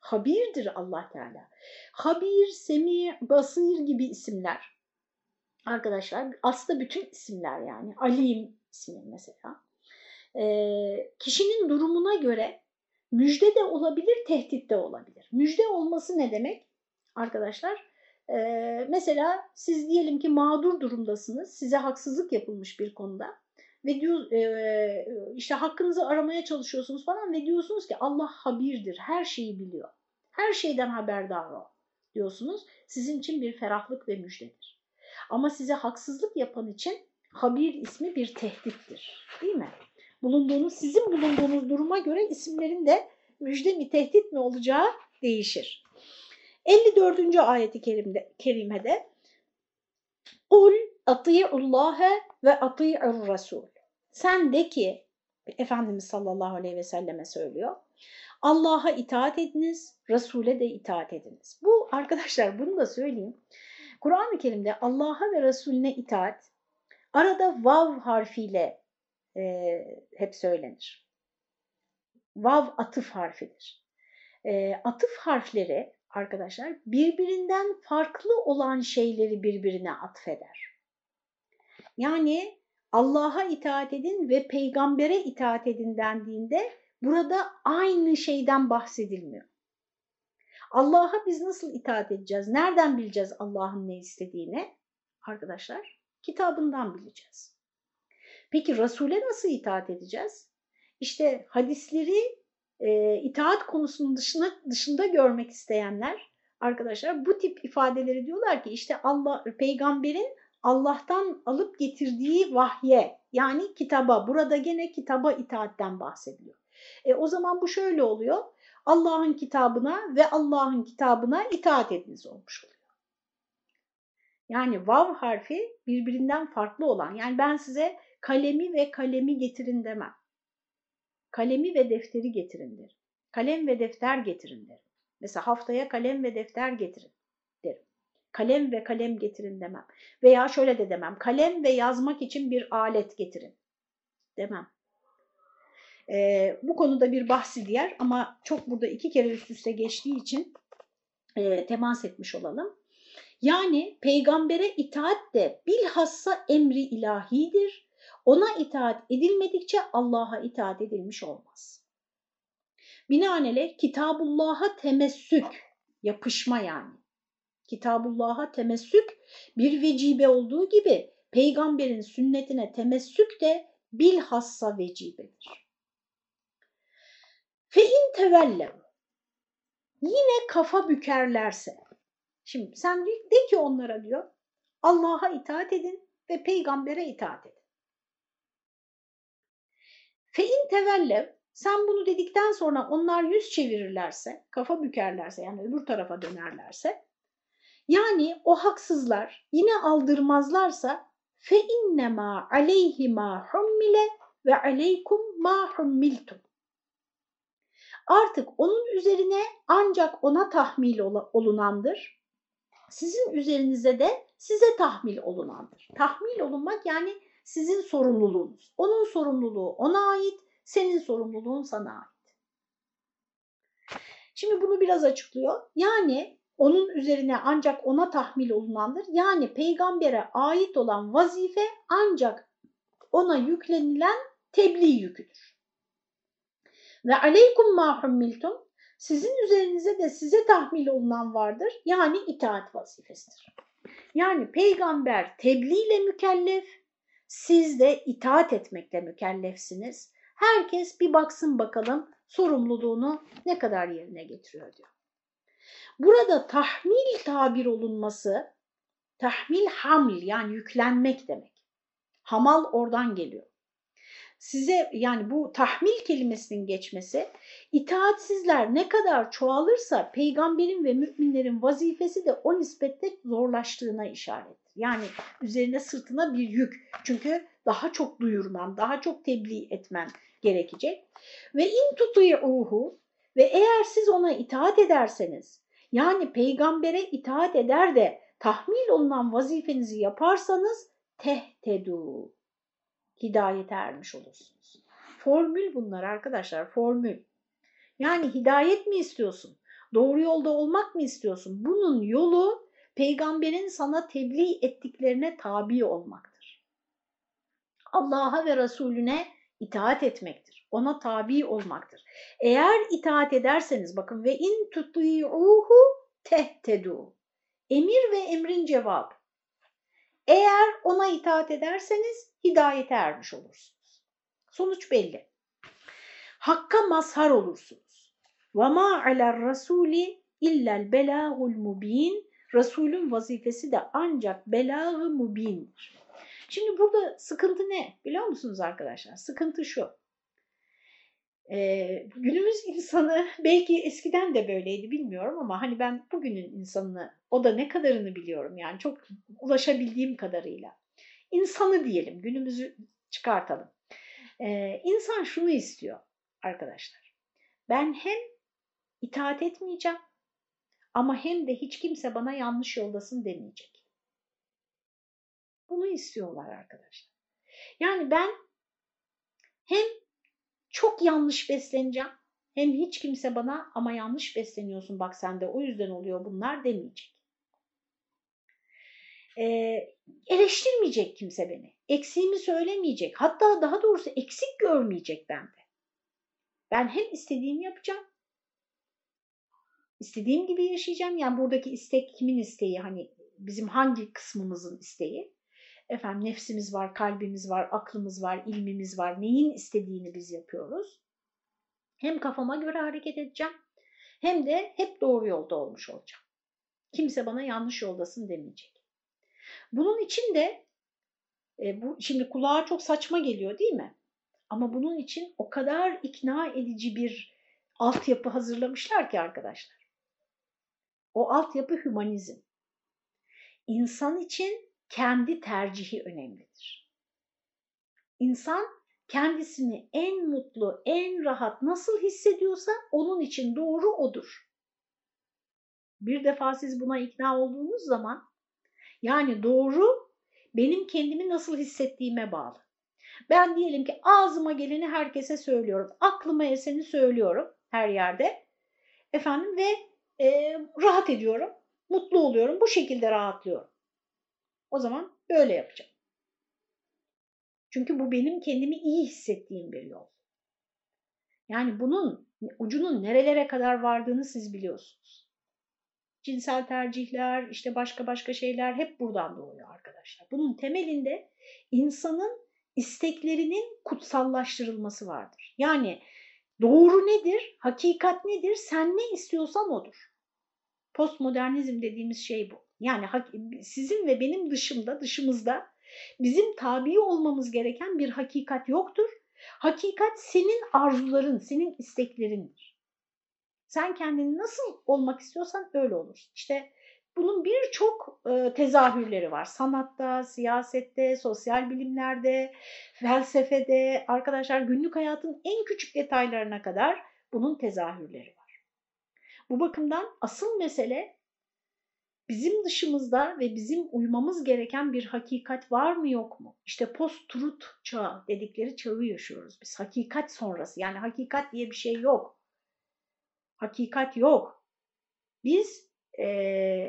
Habirdir Allah Teala. Habir, Semi, Basir gibi isimler. Arkadaşlar aslında bütün isimler yani. Alim ismi mesela. E, kişinin durumuna göre müjde de olabilir, tehdit de olabilir. Müjde olması ne demek? Arkadaşlar e, mesela siz diyelim ki mağdur durumdasınız. Size haksızlık yapılmış bir konuda ve diyor e, işte hakkınızı aramaya çalışıyorsunuz falan ve diyorsunuz ki Allah habirdir, her şeyi biliyor. Her şeyden haberdar o diyorsunuz. Sizin için bir ferahlık ve müjdedir. Ama size haksızlık yapan için habir ismi bir tehdittir. Değil mi? Bulunduğunuz, sizin bulunduğunuz duruma göre isimlerin de müjde mi tehdit mi olacağı değişir. 54. ayeti kerimde, kerimede Ul ati'ullâhe ve ati'ur rasul. Sen de ki, Efendimiz sallallahu aleyhi ve selleme söylüyor. Allah'a itaat ediniz, Resul'e de itaat ediniz. Bu arkadaşlar bunu da söyleyeyim. Kur'an-ı Kerim'de Allah'a ve Resulüne itaat arada vav harfiyle e, hep söylenir. Vav atıf harfidir. E, atıf harfleri arkadaşlar birbirinden farklı olan şeyleri birbirine atfeder. Yani Allah'a itaat edin ve peygambere itaat edin dendiğinde burada aynı şeyden bahsedilmiyor. Allah'a biz nasıl itaat edeceğiz? Nereden bileceğiz Allah'ın ne istediğini? Arkadaşlar kitabından bileceğiz. Peki Resul'e nasıl itaat edeceğiz? İşte hadisleri e, itaat konusunun dışına, dışında görmek isteyenler arkadaşlar bu tip ifadeleri diyorlar ki işte Allah peygamberin Allah'tan alıp getirdiği vahye yani kitaba burada gene kitaba itaatten bahsediliyor. E, o zaman bu şöyle oluyor. Allah'ın kitabına ve Allah'ın kitabına itaat ediniz olmuş oluyor. Yani vav harfi birbirinden farklı olan. Yani ben size kalemi ve kalemi getirin demem. Kalemi ve defteri getirin derim. Kalem ve defter getirin derim. Mesela haftaya kalem ve defter getirin. Kalem ve kalem getirin demem. Veya şöyle de demem. Kalem ve yazmak için bir alet getirin demem. E, bu konuda bir bahsi diğer ama çok burada iki kere üst üste geçtiği için e, temas etmiş olalım. Yani peygambere itaat de bilhassa emri ilahidir. Ona itaat edilmedikçe Allah'a itaat edilmiş olmaz. Binaenaleyh Kitabullah'a temessük, yapışma yani. Kitabullah'a temessük bir vecibe olduğu gibi peygamberin sünnetine temessük de bilhassa vecibedir. Fe in tevellev yine kafa bükerlerse şimdi sen de ki onlara diyor Allah'a itaat edin ve peygambere itaat edin. Fe in tevellev sen bunu dedikten sonra onlar yüz çevirirlerse, kafa bükerlerse yani öbür tarafa dönerlerse yani o haksızlar yine aldırmazlarsa fe innema aleyhi ma hummile ve aleykum ma hummiltum. Artık onun üzerine ancak ona tahmil olunandır. Sizin üzerinize de size tahmil olunandır. Tahmil olunmak yani sizin sorumluluğunuz. Onun sorumluluğu ona ait, senin sorumluluğun sana ait. Şimdi bunu biraz açıklıyor. Yani onun üzerine ancak ona tahmil olunandır. Yani peygambere ait olan vazife ancak ona yüklenilen tebliğ yüküdür. Ve aleykum ma hummiltum sizin üzerinize de size tahmil olunan vardır. Yani itaat vazifesidir. Yani peygamber tebliğ ile mükellef, siz de itaat etmekle mükellefsiniz. Herkes bir baksın bakalım sorumluluğunu ne kadar yerine getiriyor diyor. Burada tahmil tabir olunması, tahmil haml yani yüklenmek demek. Hamal oradan geliyor. Size yani bu tahmil kelimesinin geçmesi, itaatsizler ne kadar çoğalırsa peygamberin ve müminlerin vazifesi de o nispette zorlaştığına işarettir. Yani üzerine sırtına bir yük. Çünkü daha çok duyurman, daha çok tebliğ etmen gerekecek. Ve in tuti'uhu ve eğer siz ona itaat ederseniz yani peygambere itaat eder de tahmil olunan vazifenizi yaparsanız tehtedu. Hidayete ermiş olursunuz. Formül bunlar arkadaşlar, formül. Yani hidayet mi istiyorsun? Doğru yolda olmak mı istiyorsun? Bunun yolu peygamberin sana tebliğ ettiklerine tabi olmaktır. Allah'a ve Resulüne itaat etmektir Ona tabi olmaktır. Eğer itaat ederseniz bakın ve in tuti'uhu tehtedu. Emir ve emrin cevabı. Eğer ona itaat ederseniz hidayete ermiş olursunuz. Sonuç belli. Hakka mazhar olursunuz. وَمَا عَلَى الرَّسُولِ اِلَّا الْبَلَاغُ الْمُب۪ينَ Resulün vazifesi de ancak belâğı mubindir. Şimdi burada sıkıntı ne biliyor musunuz arkadaşlar? Sıkıntı şu. Ee, günümüz insanı <laughs> belki eskiden de böyleydi bilmiyorum ama hani ben bugünün insanını o da ne kadarını biliyorum yani çok ulaşabildiğim kadarıyla. İnsanı diyelim günümüzü çıkartalım. Ee, insan şunu istiyor arkadaşlar. Ben hem itaat etmeyeceğim ama hem de hiç kimse bana yanlış yoldasın demeyecek. Bunu istiyorlar arkadaşlar. Yani ben hem çok yanlış besleneceğim hem hiç kimse bana ama yanlış besleniyorsun bak sen de o yüzden oluyor bunlar demeyecek. Ee, eleştirmeyecek kimse beni. Eksiğimi söylemeyecek. Hatta daha doğrusu eksik görmeyecek bende. Ben hem istediğimi yapacağım istediğim gibi yaşayacağım. Yani buradaki istek kimin isteği? Hani bizim hangi kısmımızın isteği? Efendim nefsimiz var, kalbimiz var, aklımız var, ilmimiz var. Neyin istediğini biz yapıyoruz. Hem kafama göre hareket edeceğim hem de hep doğru yolda olmuş olacağım. Kimse bana yanlış yoldasın demeyecek. Bunun için de e, bu şimdi kulağa çok saçma geliyor değil mi? Ama bunun için o kadar ikna edici bir altyapı hazırlamışlar ki arkadaşlar. O altyapı hümanizm. İnsan için kendi tercihi önemlidir. İnsan kendisini en mutlu, en rahat nasıl hissediyorsa onun için doğru odur. Bir defa siz buna ikna olduğunuz zaman yani doğru benim kendimi nasıl hissettiğime bağlı. Ben diyelim ki ağzıma geleni herkese söylüyorum. Aklıma eseni söylüyorum her yerde. Efendim ve e, rahat ediyorum. Mutlu oluyorum. Bu şekilde rahatlıyorum. O zaman böyle yapacağım. Çünkü bu benim kendimi iyi hissettiğim bir yol. Yani bunun ucunun nerelere kadar vardığını siz biliyorsunuz. Cinsel tercihler, işte başka başka şeyler hep buradan doğuyor arkadaşlar. Bunun temelinde insanın isteklerinin kutsallaştırılması vardır. Yani doğru nedir, hakikat nedir, sen ne istiyorsan odur. Postmodernizm dediğimiz şey bu. Yani sizin ve benim dışımda, dışımızda bizim tabi olmamız gereken bir hakikat yoktur. Hakikat senin arzuların, senin isteklerindir. Sen kendini nasıl olmak istiyorsan öyle olursun. İşte bunun birçok e, tezahürleri var. Sanatta, siyasette, sosyal bilimlerde, felsefede, arkadaşlar günlük hayatın en küçük detaylarına kadar bunun tezahürleri var. Bu bakımdan asıl mesele bizim dışımızda ve bizim uymamız gereken bir hakikat var mı yok mu? İşte post-truth çağı dedikleri çağı yaşıyoruz biz. Hakikat sonrası yani hakikat diye bir şey yok. Hakikat yok. Biz e,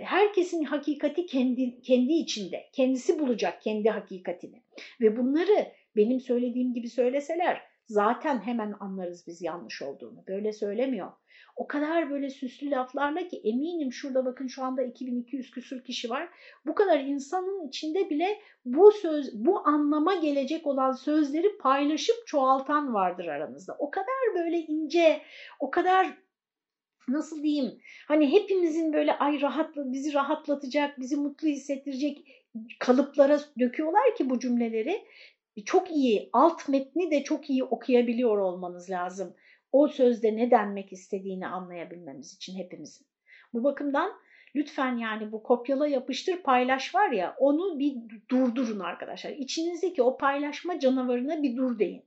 herkesin hakikati kendi, kendi içinde. Kendisi bulacak kendi hakikatini. Ve bunları benim söylediğim gibi söyleseler zaten hemen anlarız biz yanlış olduğunu. Böyle söylemiyor. O kadar böyle süslü laflarla ki eminim şurada bakın şu anda 2200 küsür kişi var. Bu kadar insanın içinde bile bu söz, bu anlama gelecek olan sözleri paylaşıp çoğaltan vardır aranızda. O kadar böyle ince, o kadar nasıl diyeyim hani hepimizin böyle ay rahat bizi rahatlatacak, bizi mutlu hissettirecek kalıplara döküyorlar ki bu cümleleri. Çok iyi, alt metni de çok iyi okuyabiliyor olmanız lazım o sözde ne denmek istediğini anlayabilmemiz için hepimizin. Bu bakımdan lütfen yani bu kopyala yapıştır paylaş var ya onu bir durdurun arkadaşlar. İçinizdeki o paylaşma canavarına bir dur deyin.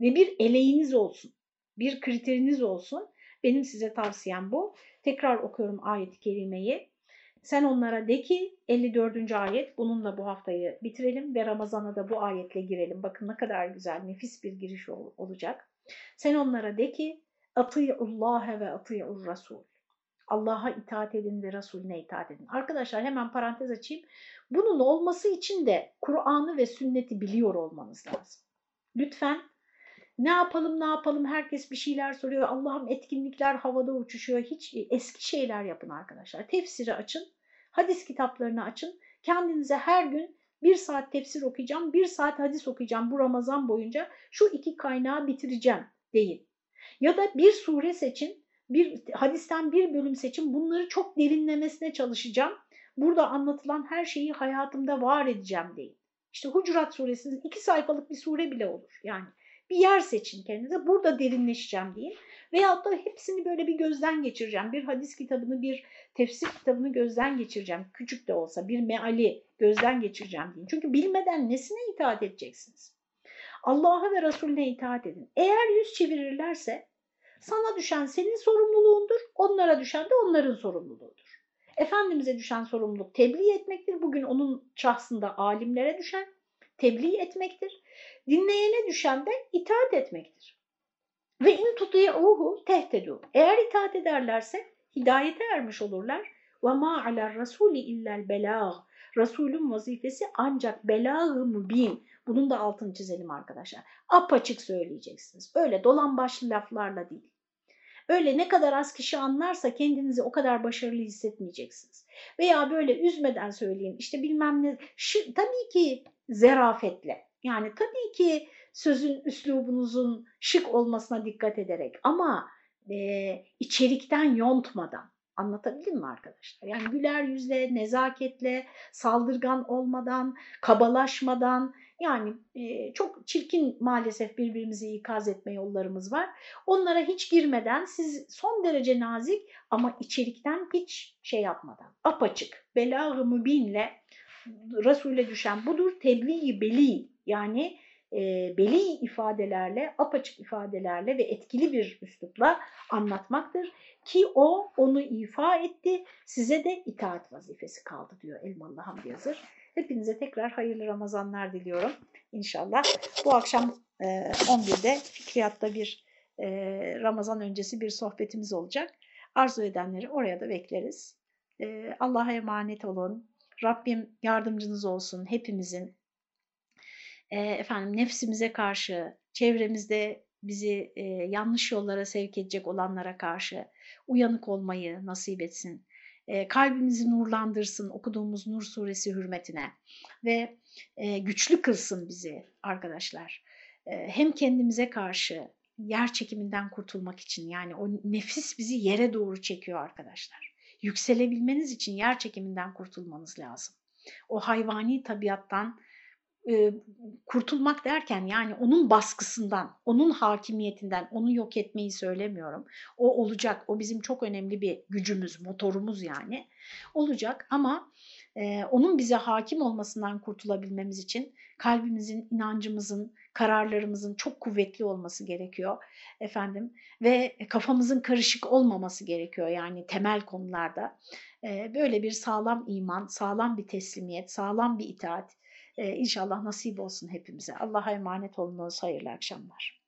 Ve bir eleğiniz olsun. Bir kriteriniz olsun. Benim size tavsiyem bu. Tekrar okuyorum ayet-i kerimeyi. Sen onlara de ki 54. ayet bununla bu haftayı bitirelim ve Ramazan'a da bu ayetle girelim. Bakın ne kadar güzel nefis bir giriş olacak. Sen onlara de ki Allah ve ati'ur rasul. Allah'a itaat edin ve Resulüne itaat edin. Arkadaşlar hemen parantez açayım. Bunun olması için de Kur'an'ı ve sünneti biliyor olmanız lazım. Lütfen ne yapalım ne yapalım herkes bir şeyler soruyor. Allah'ım etkinlikler havada uçuşuyor. Hiç eski şeyler yapın arkadaşlar. Tefsiri açın, hadis kitaplarını açın. Kendinize her gün bir saat tefsir okuyacağım, bir saat hadis okuyacağım bu Ramazan boyunca şu iki kaynağı bitireceğim deyin. Ya da bir sure seçin, bir hadisten bir bölüm seçin bunları çok derinlemesine çalışacağım. Burada anlatılan her şeyi hayatımda var edeceğim deyin. İşte Hucurat suresinin iki sayfalık bir sure bile olur. Yani bir yer seçin kendinize. Burada derinleşeceğim deyin. Veyahut da hepsini böyle bir gözden geçireceğim. Bir hadis kitabını, bir tefsir kitabını gözden geçireceğim. Küçük de olsa bir meali gözden geçireceğim deyin. Çünkü bilmeden nesine itaat edeceksiniz? Allah'a ve Resulüne itaat edin. Eğer yüz çevirirlerse sana düşen senin sorumluluğundur, onlara düşen de onların sorumluluğudur. Efendimiz'e düşen sorumluluk tebliğ etmektir. Bugün onun şahsında alimlere düşen tebliğ etmektir. Dinleyene düşen de itaat etmektir. Ve in tuti'uhu tehtedu. Eğer itaat ederlerse hidayete ermiş olurlar. Ve ma alar rasuli illel belâh. Resulün vazifesi ancak belâh-ı mübin. Bunun da altını çizelim arkadaşlar. Apaçık söyleyeceksiniz. Öyle dolan başlı laflarla değil. Öyle ne kadar az kişi anlarsa kendinizi o kadar başarılı hissetmeyeceksiniz. Veya böyle üzmeden söyleyin işte bilmem ne. Şu, tabii ki zerafetle. Yani tabii ki sözün üslubunuzun şık olmasına dikkat ederek ama e, içerikten yontmadan anlatabildim mi arkadaşlar? Yani güler yüzle, nezaketle, saldırgan olmadan, kabalaşmadan yani e, çok çirkin maalesef birbirimizi ikaz etme yollarımız var. Onlara hiç girmeden siz son derece nazik ama içerikten hiç şey yapmadan apaçık, belag-ı mübinle Resul'e düşen budur. Tebliğ-i beli yani e, beli ifadelerle, apaçık ifadelerle ve etkili bir üslupla anlatmaktır. Ki o onu ifa etti, size de itaat vazifesi kaldı diyor Elmalı Hamdi Yazır. Hepinize tekrar hayırlı Ramazanlar diliyorum. İnşallah bu akşam e, 11'de Fikriyat'ta bir e, Ramazan öncesi bir sohbetimiz olacak. Arzu edenleri oraya da bekleriz. E, Allah'a emanet olun. Rabbim yardımcınız olsun hepimizin. e, efendim nefsimize karşı, çevremizde bizi e, yanlış yollara sevk edecek olanlara karşı uyanık olmayı nasip etsin. E, kalbimizi nurlandırsın okuduğumuz Nur suresi hürmetine ve e, güçlü kılsın bizi arkadaşlar. E, hem kendimize karşı yer çekiminden kurtulmak için yani o nefis bizi yere doğru çekiyor arkadaşlar. Yükselebilmeniz için yer çekiminden kurtulmanız lazım. O hayvani tabiattan e, kurtulmak derken yani onun baskısından, onun hakimiyetinden, onu yok etmeyi söylemiyorum. O olacak, o bizim çok önemli bir gücümüz, motorumuz yani. Olacak ama e, onun bize hakim olmasından kurtulabilmemiz için kalbimizin, inancımızın, kararlarımızın çok kuvvetli olması gerekiyor efendim ve kafamızın karışık olmaması gerekiyor yani temel konularda. E, böyle bir sağlam iman, sağlam bir teslimiyet, sağlam bir itaat, inşallah nasip olsun hepimize. Allah'a emanet olunuz. Hayırlı akşamlar.